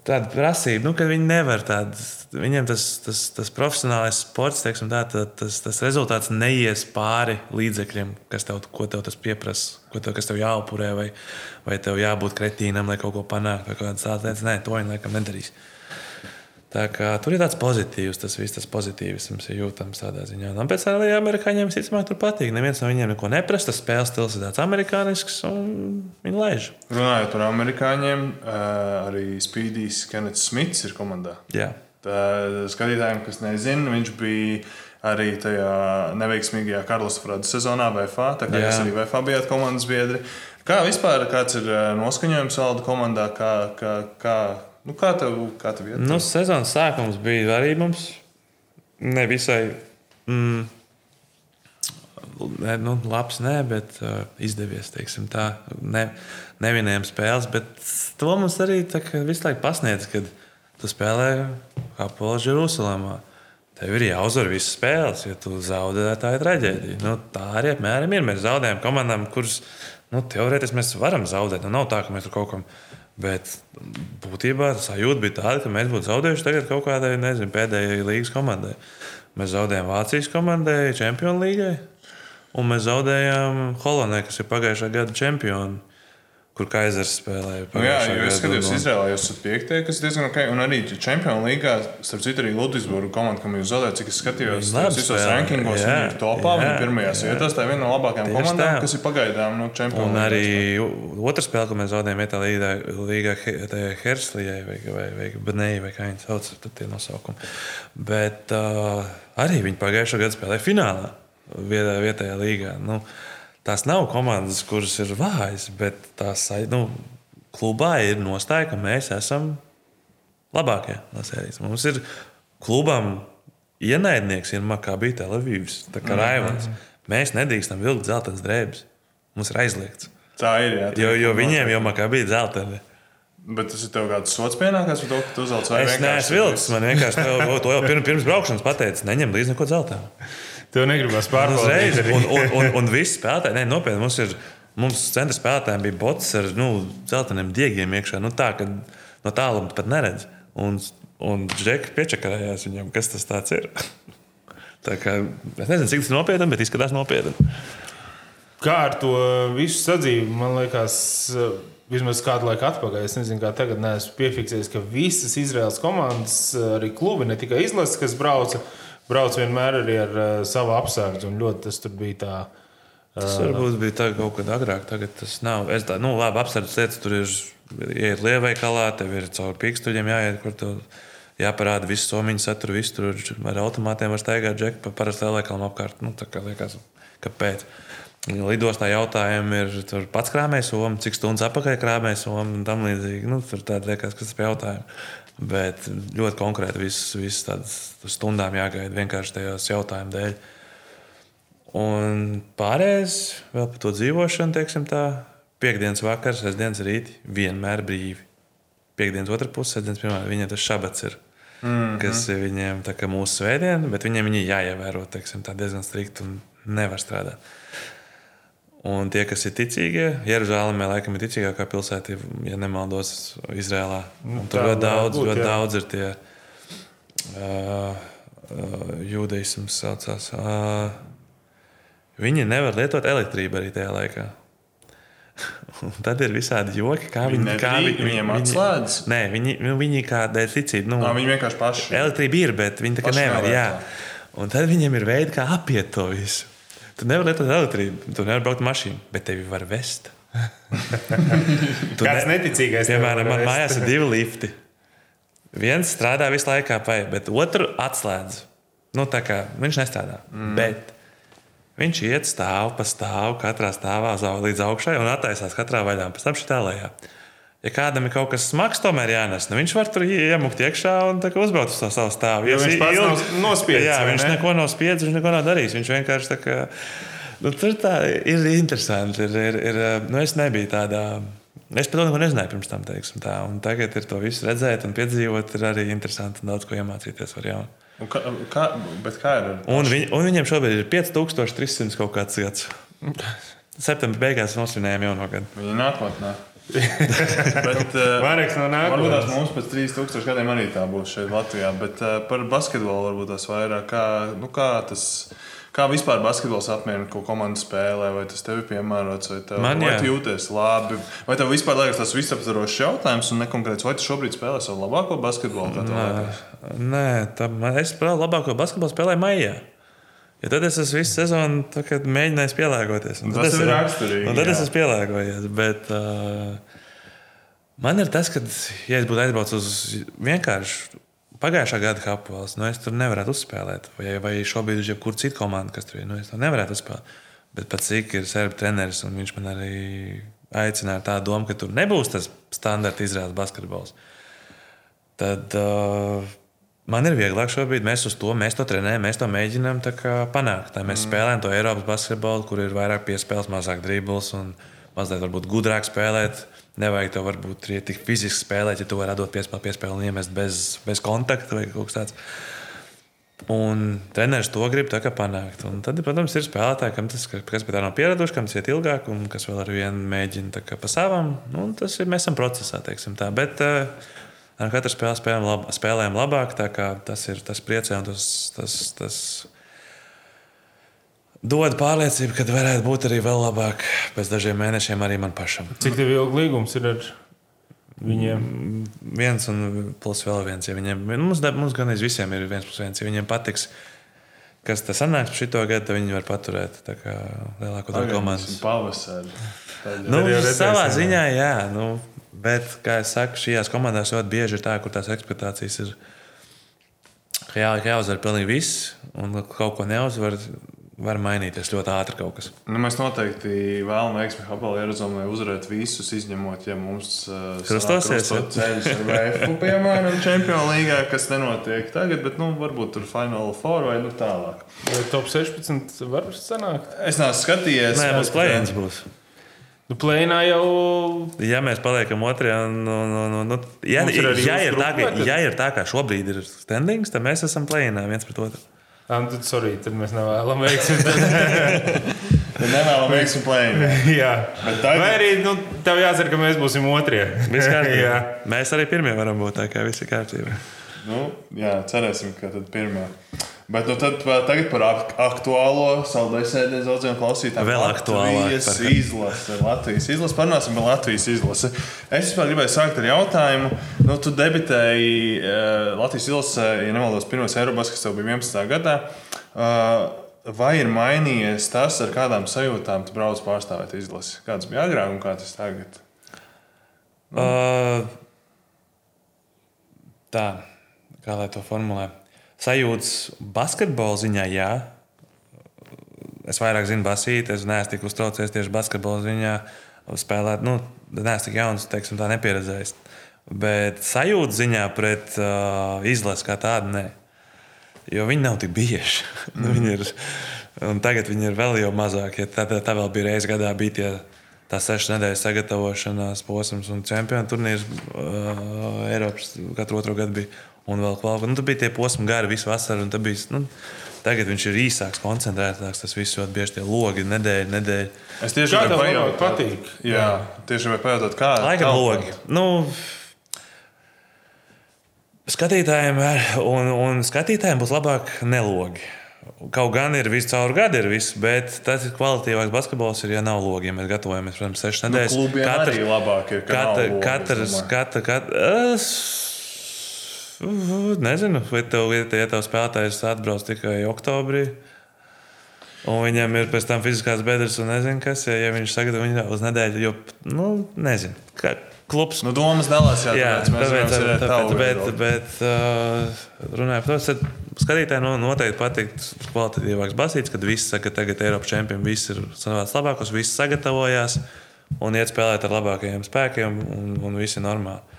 tāda prasība, nu, ka viņi nevar tādu. Viņiem tas, tas, tas profesionālais sports, teiksim, tā, tā, tas, tas rezultāts neies pāri līdzekļiem, kas tev, ko tev tas pieprasa, ko tev, kas tev jāupurē, vai, vai tev jābūt kretīnam, lai kaut ko panāktu, vai kādas tādas lietas. Nē, to viņi laikam nedarīs. Kā, tur ir tāds pozitīvs, tas viss tas pozitīvisms ir jūtams tādā ziņā. Un pēc tam arī amerikāņiem visticamāk tur patīk. Neviens no viņiem neko neprasa. Tas spēles stils ir tāds amerikānisks, un viņi laiž. Runājot par amerikāņiem, eh, arī Spīdijs Kenets Smits ir komandā. Jā. Tā, skatītājiem, kas nezina, viņš bija arī tajā neveiksmīgajā Karlas Frādas sezonā VFA. Tā kā Jā. jūs arī VFA bijāt komandas biedri. Kā vispār kāds ir eh, noskaņojums valda komandā? Kā, kā, kā, nu, kā tev, kā tev iet? Nu, sezonas sākums bija arī mums nevisai. Mm, ne, nu, labs, nē, bet uh, izdevies. teiksim Tā, ne, nevinējām spēles, bet to mums arī tā visu laiku pasniedz, kad tu spēlē Pols Jeruzalemā. Tev ir jāuzvar visas spēles, ja tu zaudē, tā ir traģēdija. Nu, tā arī apmēram ir. Mēs zaudējam komandām, kuras nu, teorētiski mēs varam zaudēt. Nu, nav tā, ka mēs tur kaut kam. Bet būtībā sajūta bija tāda, ka mēs būtu zaudējuši kaut kādai nezinu, pēdējai līgas komandai. Mēs zaudējām Vācijas komandai, Champions League, un mēs zaudējām Holandē, kas ir pagājušā gada čempioni, kur Kaisers spēlēja. Nu, jā, jo es skatījos, un- Izrēlā jūs esat piektie, kas ir diezgan ok. Un arī Champions League, starp citu, arī Ludvigsburgas komanda, kam jūs zaudējāt, cik es skatījos, visos rankingos, jā, viņi ir topā, jā, viņi ir pirmajās jā. vietās. Tā ir viena no labākajām Tieši komandām, tā. kas ir pagaidām no Champions Un League. arī otrā spēle, ko mēs zaudējām, ir tā līnija, līnija Herslijai vai, vai, vai Benēji, vai kā viņi sauc, tad tie nosaukumi. Bet uh, arī viņi pagājušā gada spēlēja finālā vietā, vietējā līgā. Nu, tās nav komandas, kuras ir vājas, bet tās nu, klubā ir nostāja, ka mēs esam labākie no sērijas. Mums ir klubam ienaidnieks, ir Makabī Telavīvs, tā kā Raivans. Mēs nedrīkstam vilkt zeltainas drēbes. Mums ir aizliegts. Tā ir. Jā, Jo, jo viņiem jau Makabī ir zeltaini. Bet tas ir tev kāds sots pienākās par to, ka tu uzvelc vai Es vienkārši neesmu vilcis. Man vienkārši to, to jau pirms, pirms braukšanas pateica, neņem līdzi neko zeltainu. Tev negribas Uzreiz, pārbaudīt. arī. un, un, un, un visi spēlētāji, nē, nopietni, mums ir. Mums centra spēlētājiem bija bots ar nu, zeltainiem diegiem iekšā. Nu, tā, ka no tāluma pat neredz. Un, un Džeki piečakarējās viņam, kas tas ir. <laughs> tā kā, es nezinu, cik tas ir nopietni, bet izskatās nopietni. Kā ar to visu sadzīvi, man liekas, vismaz kādu laiku atpakaļ, es nezinu, kā tagad neesmu piefiksējis, ka visas Izraels komandas, arī klubi, ne tikai izlases, kas brauca, brauc vienmēr arī ar uh, savu apsardzi. Ļoti tas bija tā. Tas varbūt bija tā, kaut kad agrāk, tagad tas nav. Es tā, nu, labi, apsardzes lietas tur ir. Iet lielveikalā, tev ir caur pīkstuļiem jāiet, kur tev jāparāda visu somiņu saturu, visu tur ar automātiem var staigāt džeku pa parastā lielveikalam apkārt. Nu, tā kā liekas, kāpēc? Lidostā jautājumi ir tur pats krāmējis somu, cik stundas apakaļ krāmējis somu un tam līdzīgi. Nu, tur tāda liekas, kas tas pie jautājuma. Bet ļoti konkrēti visas vis tādas stundām jāgaida vienkārši tajos jautājumu dēļ. Un pārējais vēl par to dzīvošanu, teiksim tā, piekdienas vakars, sestdienas rīti vienmēr brīvi. piekdienas otrā pusē, sestdienas pirmā. Viņiem tas šabats ir. Mm -hmm. Kas ir viņiem tā kā mūsu svētdiena, bet viņiem viņi jāievēro teiksim, tā diezgan strikti un nevar strādāt. Un tie, kas ir ticīgie, Jeruzalemē, laikam, ir ticīgākā pilsēta, ja nemaldos, Izrēlā. Un tur ļoti daudz, būt, ļoti jā. daudz ir tie uh, uh, jūdaisms saucās. Uh, viņi nevar lietot elektrību arī tajā laikā. <laughs> Un tad ir visādi joki, kā Viņi viņi, kā nedrīkst, viņiem atslēdz? Nē, viņi, nu, viņi kādēļ ticība. Nu, Nā, viņi vienkārši paši. Elektrība ir, bet viņi tā kā nevar. Jā. Un tad viņiem ir veidi, kā apiet to visu. Tu nevari lietot elektrību, tu nevari braukt ar mašīnu, bet tevi var vest. <laughs> Tu Kāds neticīgais. Piemēram, man mājās ir divi lifti. Viens strādā visu laiku, bet otru atslēdz. Nu, viņš nestrādā. Mm. Bet viņš iet stāv pa stāvu, katrā stāvā līdz augšai un attaisās katrā vaļā. Pēc tam šī tālējā. Ja kādam ir kaut kas smags, tomēr jānes. Nu, viņš var tur iemukt iekšā un uzbraukt uz to savu stāvu. Jo viņš pats ilgi- nav nospiedis, Jā, viņš ne? neko nav spiedzis, viņš neko nav darījis. Viņš vienkārši tā kā. Nu, tur tā ir interesanti. Ir, ir, ir, nu, es nebiju tādā. Es par to neko nezināju pirms tam. teiksim Tā. Un tagad ir to visu redzēt un piedzīvot. Ir arī interesanti un daudz ko iemācīties. Var jaunu. Un Kā, kā, kā ir? Un, viņ, un viņiem šobrīd ir 5300 kaut kāds gads. <laughs> Septembrī beigās nosvinējām jauno gadu. Viņi nākotnē. Bet, <laughs> uh, Vairāks no Varbūt tās mums pēc 3000 gadiem arī tā būs šeit Latvijā. Bet uh, par basketbolu varbūt tās vairāk. Kā, nu, kā, tas, kā vispār basketbols apmierina, ko komanda spēlē, vai tas tev ir piemērots, vai, tev, Man vai jūties labi. Vai tev vispār liekas tas visaptvarošs jautājums un nekonkrēts, vai tu šobrīd spēlē savu labāko basketbolu? liekas? Nē, tā, man, es spēlēju labāko basketbolu spēlēju maijā. Ja tad es esmu visu sezonu mēģinājis pielāgoties. Tas es- ir raksturīgi, tad es jā. esmu pielāgojies. Bet, uh, man ir tas, ka, ja es būtu aizbraucis uz vienkārši pagājušā gada kapels, nu es tur nevarētu uzspēlēt. Vai, vai šobrīd uz jebkuru citu komandu, kas tur ir, nu es to nevarētu uzspēlēt. Bet pats cik ir serbi treneris, un viņš man arī aicināja ar tādu domu, ka tur nebūs tas standarta Izraels basketbols. Tad uh, man ir vieglāk šobrīd. Mēs to, mēs to trenējam, mēs to mēģinām panākt. Tā mēs mm. spēlējam to Eiropas basketbolu, kur ir vairāk piespēles, mazāk dribbles un mazliet gudrāk spēlēt. Nevajag to varbūt arī tik fiziski spēlēt, ja tu vari dot piespēli, piespēli un iemest bez, bez kontakta vai kaut kas tāds. Un treneris to grib panākt. Un tad, protams, ir spēlētāji, tas, kas pie tā nav pieraduši, kam tas iet ilgāk, un kas vēl ar vienu mēģina pa savam. Nu, tas ir mēs esam procesā, teiksim tā. Bet uh, ar katru spēli spēlējam, lab, spēlējam labāk. Tas ir tas priecē un tas, tas, tas dod pārliecību, ka varētu būt arī vēl labāk pēc dažiem mēnešiem arī man pašam. Cik tev ilgi līgums ir ar viņiem? Viens un plus vēl viens. Ja viņiem, mums, mums gan aiz visiem ir viens plus viens. Ja viņiem patiks, kas tas sanāks par šito gadu, tad viņi var paturēt lielāko daļu komandas. Pavasarī. Nu, savā jā. ziņā, jā. Nu, bet, kā jau teicu, šajās komandās ļoti bieži ir tā, kur tās ekspektācijas ir. ka Jā, jāuzvar pilnīgi viss, un kaut ko neuzvar. Var mainīties ļoti ātri kaut kas. Nu, mēs noteikti vēlamies veiksmi Hapelī Arizonā uzvarēt visus, izņemot, ja mums uh, Krustosies, krustot ceļš ar VF, piemēram, Champions League, kas nenotiek tagad, bet nu, varbūt tur Final Four vai nu, tālāk. Vai top 16 var sanākt? Es neesmu skatījies. Nē, mums bet, plēns būs. Nu, plēnā jau. Ja mēs paliekam otrajā, un, un, un, un, un, ja, ir ja, ir tā, ka, tad- ja ir tā, kā šobrīd ir standings, tad mēs esam plēnā viens pret otru. Ah, nu, tad, sorry, tad mēs nevēlamies veiksmi. <laughs> Tad nevēlamies veiksmi plēnā. <laughs> Jā, Bet tagad- vai arī nu, tev jācer, ka mēs būsim otrie. <laughs> Mēs arī pirmie varam būt tā, kā viss ir kārtībā. Nu, jā, cerēsim, ka tad pirmā. Bet nu, tad, tagad par ak aktuālo saldēsēdi daudziem klausītājiem. Vēl aktuālāk Latvijas par- izlase. Latvijas izlase. Parunāsim par Latvijas izlasi. Es vispār gribēju sākt ar jautājumu. Nu, tu debitēji uh, Latvijas izlasē, ja nemaldos, pirmais Eiropas, kas tev bija 11. gadā. Uh, Vai ir mainījies tas, ar kādām sajūtām tu brauc pārstāvēt izlasi? Kāds bija agrāk un kāds ir tagad? Uh, tā, kā lai to formulē. Sajūtas basketbola ziņā, jā. Es vairāk zinu basīt, es neesmu tik uztraucies tieši basketbola ziņā. Spēlēt, nu, neesmu tik jauns, teiksim, tā nepieredzējis. Bet sajūta ziņā pret uh, izlasi kā tādu nē. Jo viņi nav tik bieži. Mm. <laughs> viņi ir, tagad viņi ir vēl jau mazāk. Ja tā, tā, tā vēl bija reizes gadā, bija tie tā sešu nedēļu sagatavošanās posms un čempionu turnīrs uh, Eiropas katru otro gadu bija. Un vēl kvalifikacija. Nu, tur bija tie posmi gari visu vasaru. un tad Bija, nu, tagad viņš ir īsāks, koncentrētāks. Tas viss ļoti bieži tie logi, nedēļa, nedēļa. Es tieši Kā gribēju pajautāt, patīk? Jā, tieši gribēju pajautāt, kāda Laikam logi. Nu, skatītājiem, un, un skatītājiem būs labāk nelogi. Kaut gan ir viss caur gadu, ir viss, bet tas ir kvalitīvāks basketbols, ir, ja nav logi. Ja mēs gatavojamies, protams, sešas Nu, nedēļas. arī labāk ir, ka nav katra, katrs, katra, katra, es, nezinu, vai tev, ja tev, spēlētājs atbrauc tikai oktobrī. Un viņam ir pēc tam fiziskās bedres, un nezinu, kas, ja, ja viņš sagatavo viņu uz nedēļu, jo, nu, nezinu, kā klubs Nu, domas dalās, jā, Jā, tāpēc tāpēc, tāpēc, tavu bet, bet uh, runājot par to, skatītājiem no, noteikti patikt kvalitatīvāks basīts, kad visi saka, ka tagad Eiropas čempioni visi ir savāds labākos, visi sagatavojās un iet spēlēt ar labākajiem spēkiem, un, un viss ir normāli.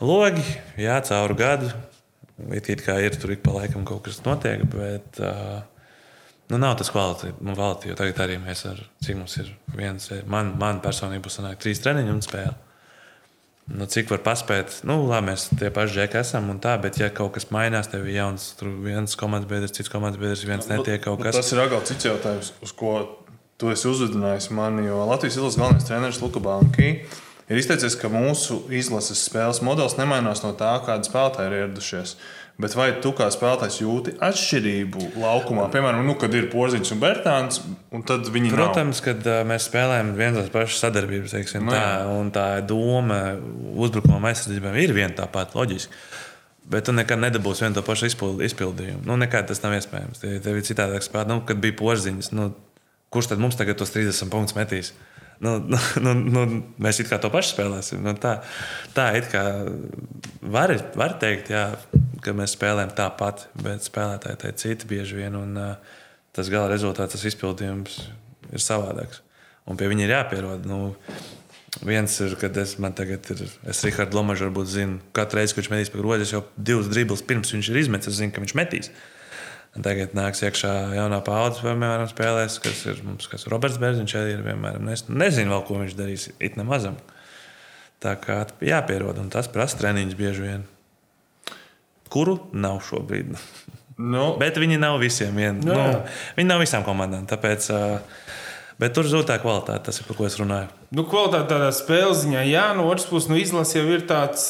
Logi, jā, cauri gadu. It, kā ir tur ik pa laikam kaut kas notiek, bet uh, nu, nav tas kvalitāte. Nu, jo tagad arī mēs ar cik mums ir viens, man, man personīgi būs sanāk trīs treniņu un spēle. Nu, cik var paspēt, nu, labi, mēs tie paši džeki esam un tā, bet, ja kaut kas mainās, tev ir jauns, tur viens komandas biedrs, cits komandas biedrs, viens netiek kaut Nu, kas. Tas ir atkal cits jautājums, uz ko tu esi uzvedinājis mani. Jo Latvijas izlases galvenais treneris Luka Banki ir izteicies, ka mūsu izlases spēles modelis nemainās no tā, kāda spēlētāji ir ieradušies. Bet vai tu kā spēlētājs jūti atšķirību laukumā? Piemēram, nu, kad ir Porziņš un Bērtāns, un tad viņi nav. Protams, kad uh, mēs spēlējam viens tās pašas sadarbības, teiksim, Nu, tā, un tā doma uzbrukumam aizsardzībām ir viena tā pati loģiski. Bet tu nekad nedabūsi vienu to pašu izpild- izpildījumu. Nu, nekad tas nav iespējams. Tev ir citādāk spēlēt. Nu, kad bija porziņas, nu, kurš tad mums tagad tos 30 punktus metīs? Nu, nu, nu, nu, mēs it kā to pašu spēlēsim. Nu, tā, tā it kā var, var teikt, jā, ka mēs spēlējam tāpat, bet spēlētāji tā ir citi bieži vien. Un, uh, tas gala rezultāts, tas izpildījums ir savādāks. Un pie viņa ir jāpierod. Nu, viens ir, kad es tagad ir, es Rihardu Lomažu varbūt zinu, katru reizi, kad viņš metīs pa grozu, es jau divus driblus pirms viņš ir izmetis, es zinu, ka viņš metīs. Un tagad nāks iekšā jaunā paudze, piemēram, spēlēs, kas ir mums, kas Roberts Bērziņš arī ir vienmēr. un Es nezinu, vēl, ko viņš darīs, it nemazam. Tā kā jāpierod, un tas prasa treniņus bieži vien. Kuru nav šobrīd? <laughs> Nu, Bet viņi nav visiem. Vien, Jā, jā. nu, viņi nav visām komandām. Tāpēc, uh, bet tur zūd tā kvalitāte, tas ir par ko es runāju. Nu, kvalitāte tādā spēles ziņā, jā, no otras puses, nu, izlase jau ir tāds,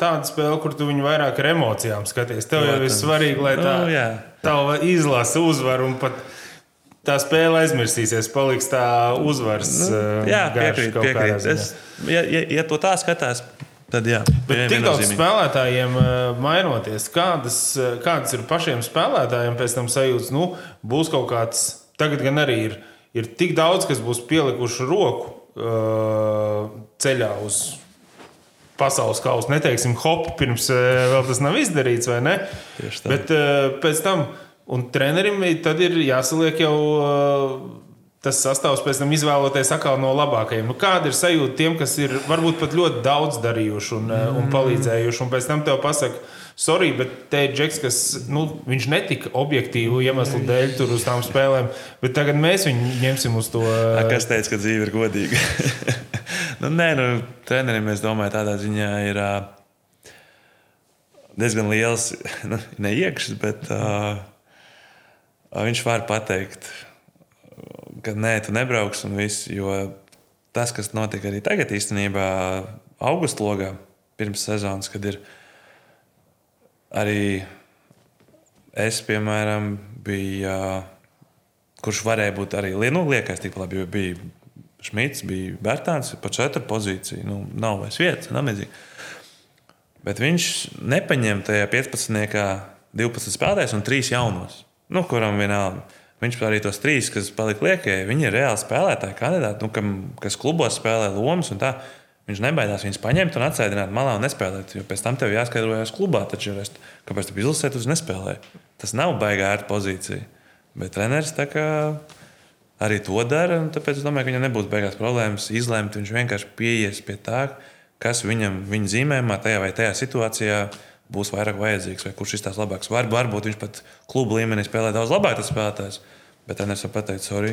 tāda spēle, kur tu viņu vairāk ar emocijām skaties. Tev jau ir Protams. svarīgi, lai tā Nu, jā. Tava izlase uzvar un pat tā spēle aizmirsīsies, paliks tā uzvaras. eh, Jā, piekrīt. piekrīt. Es, ja, ja, ja to tā skatās, tad jā. Bet tik daudz spēlētājiem eh, mainoties, kādas, eh, kādas ir pašiem spēlētājiem pēc tam sajūtas, nu, būs kaut kāds, tagad gan arī ir, ir tik daudz, kas būs pielikuši roku ceļā uz pasaules kausa. Neteiksim, hop, pirms eh, vēl tas nav izdarīts, vai ne? Tieši tā. Bet eh, pēc tam, un trenerim tad ir jāsaliek jau. eh, Tas sastāvs pēc tam izvēloties atkal no labākajiem. Nu, kāda ir sajūta tiem, kas ir varbūt pat ļoti daudz darījuši un, mm. un palīdzējuši? Un pēc tam tev pasaka, sorry, bet te ir Džeks, kas nu, viņš netika objektīvu iemeslu dēļ tur uz tām spēlēm. Bet tagad mēs viņu ņemsim uz to. A, Kas teica, ka dzīve ir godīga? <laughs> nu, nē, nu, trenerim, es domāju, tādā ziņā ir ā, diezgan liels, <laughs> nu, neiekšs, bet uh, viņš var pateikt, ka nē, tu nebrauks un viss. Jo tas, kas notika arī tagad, īstenībā, augustā logā, pirms sezonas, kad ir arī es, piemēram, biju. Uh, kurš varēja būt arī nu, liekais, tik labi, jo bija Šmits, bija Bērtāns, pa četru pozīciju. Nu, nav vairs vietas, nav mezīgi. Bet viņš nepaņēma tajā 15. 12 spēlētājs un 3 jaunos, nu, kuram vienalga. Viņš arī tos trīs, kas palika liekie, viņi ir reāli spēlētāji, kandidāti, nu, kam, kas klubos spēlē lomas. Viņš nebaidās viņus paņemt un atsēdināt malā un nespēlēt. Jo pēc tam tev jāskaidrojas klubā, taču, es, kāpēc tu izlasē, tu nespēlēji. Tas nav baigā ērta pozīcija. Bet treneris tā kā arī to dara. Tāpēc es domāju, ka viņam nebūs beigās problēmas izlemt. Viņš vienkārši pieies pie tā, kas viņam viņa zīmējumā, tajā vai tajā situācijā būs vairāk vajadzīgs, vai kurš izstāsta labāks. Var, varbūt viņš pat klubu līmenī spēlē daudz labāk, tas spēlētājs. Bet treneris var pateikt, sorry,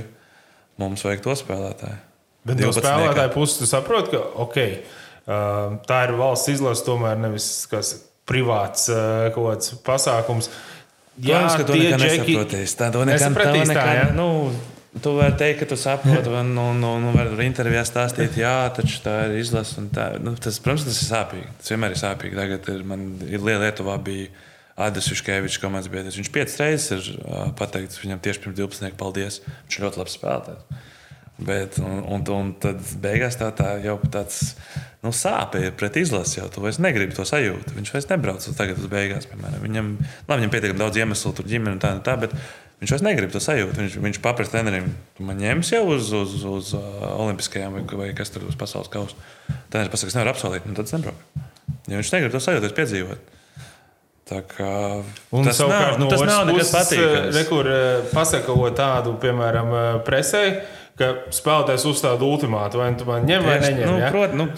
mums vajag to spēlētāju. Bet no 12 spēlētāja puses tu saproti, ka okay, uh, tā ir valsts izlase, tomēr nevis kas privāts uh, kaut kāds pasākums. Protams, ka to nesapratīs. Tā to Nesapratīs tā tā, nekad, jā? nu, Tu vari teikt, ka tu saproti, un, un, un, un vari intervijā stāstīt, jā, taču tā ir izlase. Nu, tas, protams, tas ir sāpīgi. Tas vienmēr ir sāpīgi. Tagad ir, man ir liela Lietuvā bija Adams Juškevičs, komandas biedrs. Viņš piecas reizes ir uh, pateicis viņam tieši pirms 12. paldies. Viņš ir ļoti labs spēlētājs. Bet, un, un, un tad beigās tā, tā jau tāds nu, sāpes pret izlasi. Jau tu vairs negribi to sajūtu. Viņš vairs nebrauc uz tagad, uz beigās. Piemēram. Viņam, labi, viņam pietiekami daudz iemeslu, tur ģimene un tā, un tā, bet viņš vairs negrib to sajūtu. Viņš, viņš paprasta trenerim, tu man ņems jau uz, uz, uz uh, Olimpiskajām vai, vai kas tur uz pasaules kausa. Treneris pasakā, es nevaru apsolīt, un tad es nebraucu. Ja viņš negrib to sajūtu, es piedzīvotu. Tā kā, Un tas nav, savukārt nu, no tas nav nekas eh, patīkams. re, kur eh, pasaka ko tādu, piemēram, eh, presē, ka spēlētājs uzstāda ultimātu, vai nu tu man ņem vai neņem. nu, ja? prot, nu,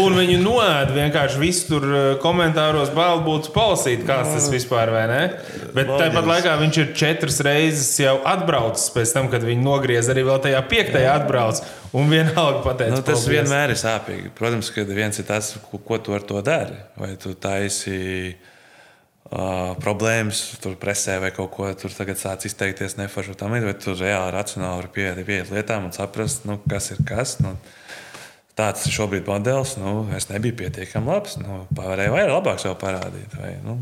Un viņi noēda vienkārši visu tur eh, komentāros, bail būtu palasīt, kāds tas vispār ir. Bet tāpat laikā viņš ir četras reizes jau atbraucis pēc tam, kad viņi nogriez arī vēl tajā piektajā atbrauc. Un vienalga pateica, Nu, tas paldies. vienmēr ir sāpīgi. Protams, ka viens ir tas, ko, ko tu ar to dari. Vai tu taisi uh, problēmas, tur presē vai kaut ko tur tagad sāc izteikties neforši tam līdzīgi, vai tu reāli racionāli vari pieiet pie lietām un saprast, nu, kas ir kas. Nu, Tāds ir šobrīd modelis. Nu, es nebiju pietiekami labs. Nu, Pārējai vairāk labāk sev parādīt. Vai, nu.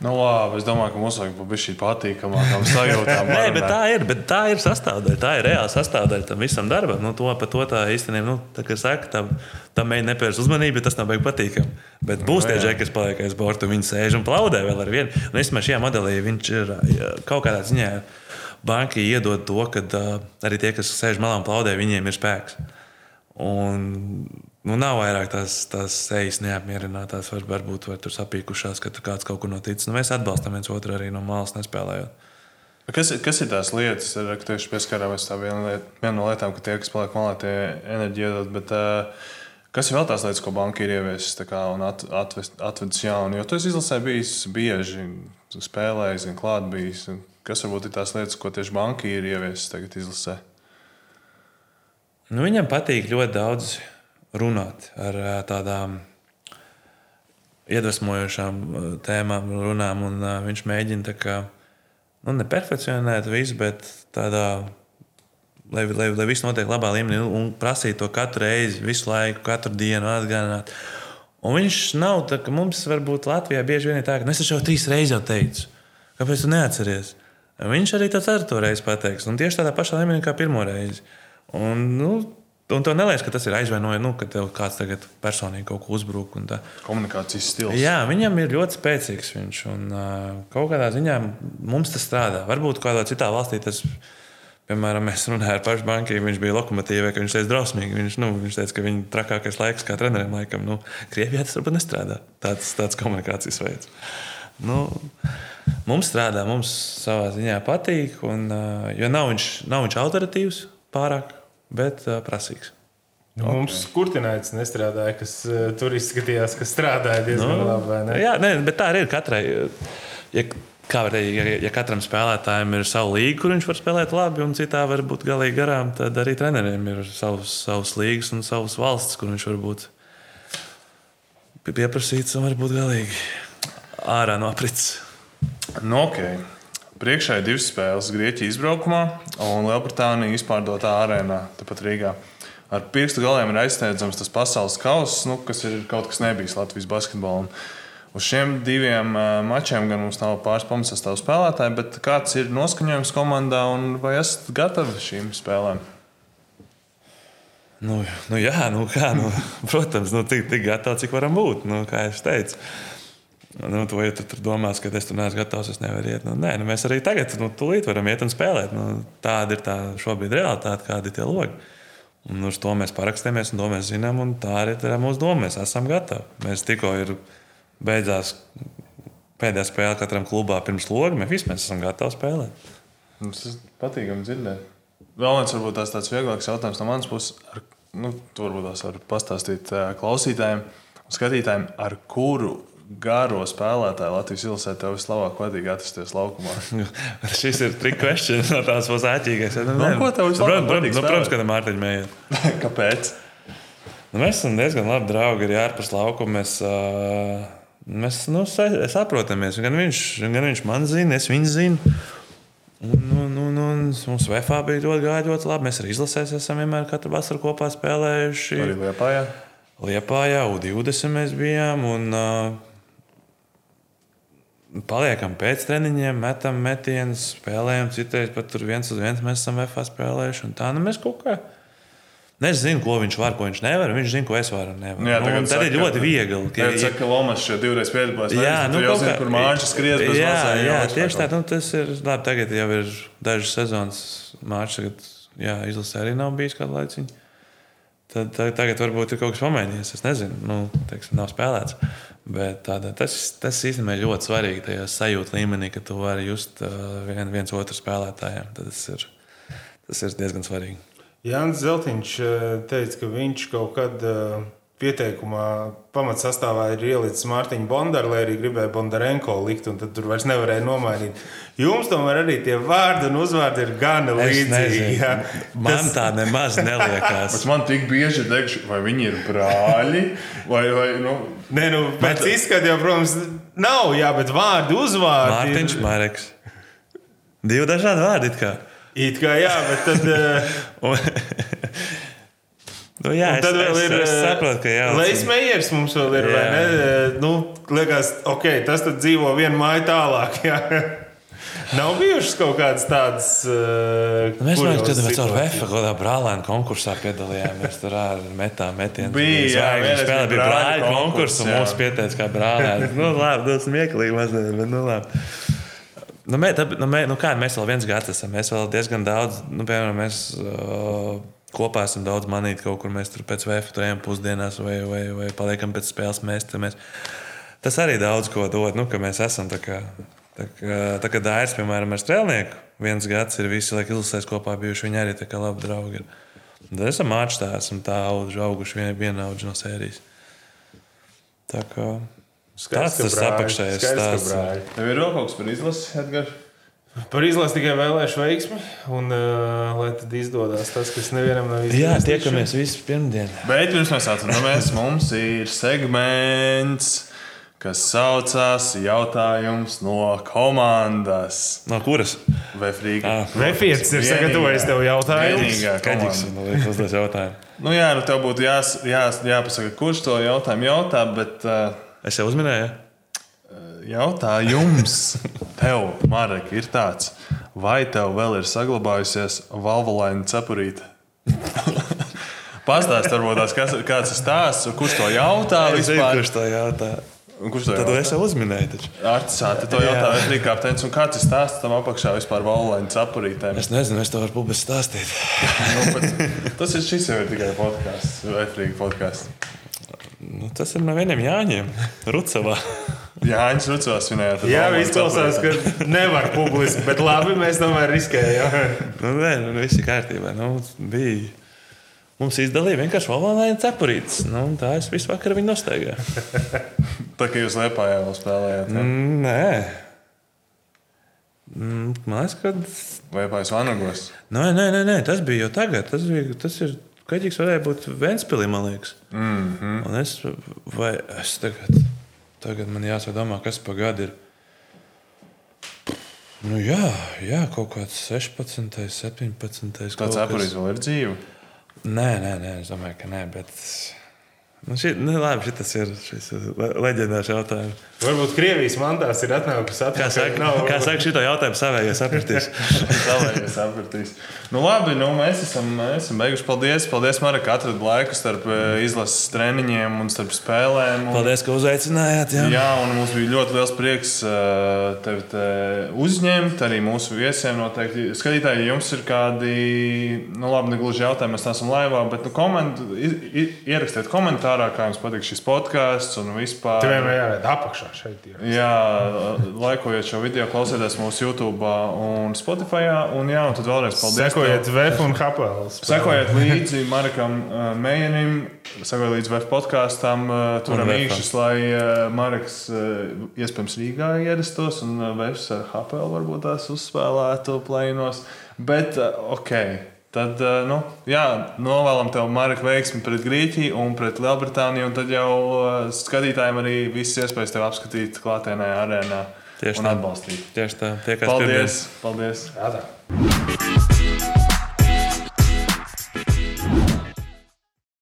Nu, labi, es domāju, ka mums vajag būt šī patīkamākām <laughs> sajūtām. Nē, bet tā ir, bet tā ir sastāvdaļa. Tā ir reāla sastāvdaļa tam visam darbam. Nu, to, to tā īstenībā, nu, tā kā saka, tam, tam mēģina nepērst uzmanību, bet tas nav beigas patīkami. Bet būs tie jā. džeki, kas paliek aiz borta, un viņi sēž un plaudē vēl ar vienu. Un es domāju, šajā modelī viņš ir kaut kādā ziņā. Banka iedod to, ka uh, arī tie, kas sēž malā un plaudē, viņiem ir spēks. Un, nu, nav vairāk tās, tās sejas neapmierinātās, var, varbūt var tur sapīkušās, ka tur kāds kaut kur noticis. Nu, mēs atbalstam viens otru arī no malas nespēlējot. Kas, kas ir tās lietas, ar ko tieši pieskarāmies? Tā viena, lieta, viena no lietām, ka tie, kas paliek malā, tie enerģiju iedod. Bet, uh, kas ir vēl tās lietas, ko banka ir ieviesusi un at, atvest, atvedis jaunu? Jo esi izlasē bijis bieži, spēlējis, zin, klāt bijis. Kas varbūt ir tās lietas, ko tieši banka ir ieviesusi tagad izlasē? Nu, viņam patīk ļoti daudz runāt ar tādām iedvesmojošām tēmām, runām. Un, viņš mēģina tā kā, nu, neperfekcionēt visu, bet tādā, lai, lai, lai viss notiek labā līmenī un prasīt to katru reizi, visu laiku, katru dienu atgādināt. Un viņš nav tā, ka mums varbūt Latvijā bieži vien ir tā, ka "Nu, es jau trīs reizes jau teicu, kāpēc tu neatceries? Viņš arī to ceturto reizi pateiks. Un tieši tādā pašā līmenī kā pirmo reizi. Un, nu, un tev neliekas, ka tas ir aizvainojums, nu, ka tev kāds tagad personīgi kaut ko uzbruk. un tā. Komunikācijas stils. Jā, viņam ir ļoti spēcīgs viņš. Un, uh, kaut kādā ziņā mums tas strādā. Varbūt kādā citā valstī tas, piemēram, mēs runājām ar pašu banku, viņš bija lokomotīvā, ka viņš teica drausmīgi. Viņš, nu, viņš teica, ka viņa trakākais laiks kā trenerim laikam, nu, Krievijā tas varbūt nestrādā. Tāds, tāds komunikācijas veids. Nu, mums strādā, mums savā ziņā patīk. Un, uh, jo nav viņš, nav viņš autoritīvs pārāk, bet uh, prasīgs. Nu, Mums kurtināts nestrādāja, kas uh, tur izskatījās, ka strādāja diezgan nu, labi. vai ne? Jā, ne, bet tā arī ir katrai. Ja, kā var teikt, ja, ja katram spēlētājam ir sava līnija, kur viņš var spēlēt labi, un citā var būt galīgi garām, tad arī treneriem ir savas, savas līnijas un savas valsts, kur viņš var būt pie- pieprasīts un varbūt galīgi ārā no aprits. Nu, okay. Priekšā ir divas spēles. Grieķija izbraukumā un Lielbritānija izpārdotā arēnā, tepat Rīgā. Ar pirkstu galiem ir aizsniedzams tas pasaules kauss, nu, kas ir kaut kas nebijis Latvijas basketbolam. Uz šiem diviem uh, mačiem gan mums nav pāris pamatsastāvu spēlētāji, bet kāds ir noskaņojums komandā un vai esat gatavi šīm spēlēm? Nu, nu, jā, nu, kā, nu, <laughs> protams, nu, tik, tik gatavi, cik varam būt. Nu, kā jau teicu, nu, to, ja tu tur domās, ka es tur neesmu gatavs, es nevaru iet. Nu, nē, nu, mēs arī tagad, nu, tūlīt varam iet un spēlēt. Nu, tāda ir tā šobrīd realitāte, kādi ir tie logi. Un uz to mēs parakstījāmies, un to mēs zinām, un tā arī ir mūsu doma. Mēs esam gatavi. Mēs tikko ir beidzās pēdējā spēle katram klubā pirms loga. Mēs visi mēs esam gatavi spēlēt. Mums tas patīkami dzirdēt. Vēl viens varbūt tās tāds vieglāks jautājums no manas puses. Ar, nu, tu varbūt tās var pastāstīt ā, klausītājiem un skatītājiem, ar kuru garo spēlētāju Latvijas ilgsē tev vislabāk patīk atrasties laukumā? <laughs> Šis ir trīs questions no tās būs āķīgais. Nu, Nu, ko tev vislabāk protams, patīk nu, protams, ka Mārtiņa mēģina. <laughs> Kāpēc? Nu, mēs esam diezgan labi draugi arī ārpus laukuma. Mēs, uh, mēs nu, sa- saprotamies. Gan viņš, gan viņš man zina, es viņu zinu. Un, un, un, un mums VFā bija ļoti, gāja ļoti labi. Mēs arī izlasēs esam vienmēr katru vasaru kopā spēlējuši. Arī Liepājā. Liepā jau U20 mēs bijām. Un, uh, Paliekam pēc treniņiem, metam metienus, spēlējam. Citreiz pat tur viens uz viens mēs esam VFā spēlējuši. Tā nu mēs kaut kā. Nu, Es zinu, ko viņš var, ko viņš nevar. Viņš zina, ko es varu. un nevaru. Jā, Nu, un tad ir saka- ļoti viegli. ka- Jā, saka, ka Lomas šeit divreiz piedalījās. Jā, nu, jau kā- kur mākslinieks skries bez jā, mazām jā, jomas tieši tā. Nu, tas ir labi. Tagad jau ir dažas sezonas mākslinieks. Jā, izlasē arī nav bijis kādu laiciņu. Tad, tagad varbūt ir kaut kas pamainījies. Es nezinu, nu, teiksim, nav spēlēts. Bet tāda, tas, tas īstenībā ir ļoti svarīgi tajā sajūta līmenī, ka tu vari just uh, vien, viens otru spēlētājiem. Tas ir, tas ir diezgan svarīgi. Jānis Zeltiņš eh, teica, ka viņš kaut kad eh, pieteikumā pamatsastāvā ir ielicis Mārtiņu Bondaru, lai arī gribēja Bondarenko likt, un tad tur vairs nevarēja nomainīt. Jums tomēr arī tie vārdi un uzvārdi ir gana līdzīgi. jā. Man tā nemaz <laughs> neliekas. Bet man tik bieži teikšu, vai viņi ir brāļi, vai, vai nu, Nē, nu, pēc izskata jau, protams, nav, jā, bet vārdi, uzvārdi. Mārtiņš ir- Mareks. Divi dažādi vārdi. it kā. It kā jā, bet tad. <laughs> eh, nu, jā, Un tad es, vēl es, ir es saprotu, ka jā, Leis Meijers mums vēl ir. Nu, liekas, ok, tas tad dzīvo vienu māju tālāk. <laughs> Jā. Nav bijušas kaut kādas tādas. Uh, Mēs domājam, ka mēs ar VF kaut kādā brālēna konkursā piedalījāmies. Tur ar metām metienu. Bija, vienreiz spēlē, bija brāļu konkurss, un jā. mūs pieteica kā brālēni. <laughs> nu, labi, tas smieklīgi mazliet, bet nu labi. Nu, mē, tā, nu, mē, nu, kā mēs vēl viens gads esam, mēs vēl diezgan daudz, nu, piemēram, mēs uh, kopā esam daudz manīti kaut kur. Mēs tur pēc VF tur ejam pusdienās vai, vai, vai paliekam pēc spēles mēstamies. Tas arī daudz ko dod, nu, ka mēs esam tā kā. Tā kā, tā kā Dairis, piemēram, ar strēlnieku, viens gads ir visi laiki ilgstoties kopā bijuši. Viņi arī tā kā labi draugi. Ir. Tad esam mākslinieki, tā esam tā auguši, auguši vien, vienaudži no sērijas. Tā kā tāds tas apakšējais stāsts. tev ir vēl kaut kas par izlasi, Edgars? Par izlasi tikai vēlēšu veiksmi, un uh, lai tad izdodas tas, kas nevienam nav izdevies. Jā, tiekamies visi pirmdien. Bet pirms mēs atceramies, mums ir segments, kas saucās Jautājums no komandas. No kuras? Vai Frīga? Ah, Refits ir sagatavojis tev jautājumu. Vienīgā komanda. man liekas, uzdos jautājumu. Nu, jā, nu tev būtu jās, jās, jāpasaka, kurš to jautājumu jautā, bet uh, Es jau uzminēju. Jautājums tev, Marek, ir tāds, vai tev vēl ir saglabājusies valvulaina cepurīte? <laughs> Pastāstiet, varbūt tās, kas, kāds ir stāsts, kurš to jautā Es zinu, vispār. kurš to jautā. Un Kurš to Tad jautā? es jau uzminēju. Taču. Artisāti to jautā Vētrīgi kapteinis, un kāds ir stāsts tam apakšā vispār valvulaina cepurītēm? Es nezinu, es to varu publiski stāstīt. <laughs> Nu, bet tas ir šis jau ir tikai podkāsts, Vētrīgi podkāsts. Nu, tas ir no vieniem Jāņiem, Rucavā. Jānis Rucovs svinējāt. ar Jā, valvulaina izklausās, ka nevar publiski, bet labi, mēs tomēr riskējam. Nu, nē, nu, viss ir kārtībā. Nu, bija. Mums izdalīja vienkārši valvānaini cepurītes. Nu, tā es visu vakaru viņu nostaigāju. Tā kā jūs Liepājā vēl spēlējāt. Ja? Mm, nē. Mm, Man liekas, ka. Liepājas vanagos. Nē, nē, nē, nē, tas bija jau tagad. Tas, bija, tas ir. Kaģis varēja būt Vēnspilī, man liekas. Mm -hmm. Un es, vai es tagad, tagad man jāsadomā, kas pa gadu ir. Nu, jā, jā, kaut kāds 16, 17. kaut Tāds kas. apgājis vēl ir dzīve. Nē, nē, nē, es domāju, ka nē. Bet... Nu, šī, nu, labi, šis ir, šis leģendārs jautājums. Varbūt Krievijas mandāts ir atnākusi Kā atpakaļ. saka, Nav- kā saka šito jautājumu savējie sapratīs? <laughs> Savējais sapratīs. Nu, labi, nu, mēs, esam, mēs esam beiguši. Paldies, paldies Marek, ka atradi laiku starp eh, izlases treniņiem un starp spēlēm. Un, Paldies, ka uzaicinājāt. Jā. Jā, un mums bija ļoti liels prieks eh, tevi te uzņemt. Arī mūsu viesiem noteikti. Skatītāji, ja jums ir kādi, nu, labi, ne gluži jautājumi, mēs neesam laivā, bet nu, koment, i- i- ierakstiet komentārus. Ārā, kā jums patīk šis podkāsts un vispār. Tev vienmēr jāredz apakšā šeit. Ir. Jā, laikojot šo video, klausieties mūsu YouTube un Spotify. Un, jā, un tad vēlreiz paldies. Sekojiet VF un Hapels. Sekojiet līdzi Marekam uh, Mējenim, sekojiet līdzi VF podkāstam, uh, turam īkšķis, lai uh, Mareks uh, iespējams Rīgā ierastos un uh, VF ar Hapelu varbūt tās uzspēlētu plainos. Bet, uh, ok. Tad, uh, nu, jā, novēlam tev, Marka, veiksmi pret Grieķiju un pret Lielbritāniju. Un tad jau uh, skatītājiem arī visas iespējas tev apskatīt klātienē, arēnā Tieši un tā. atbalstīt. Tieši tā, tie, kas pirmie. Paldies! paldies. Jā, tā.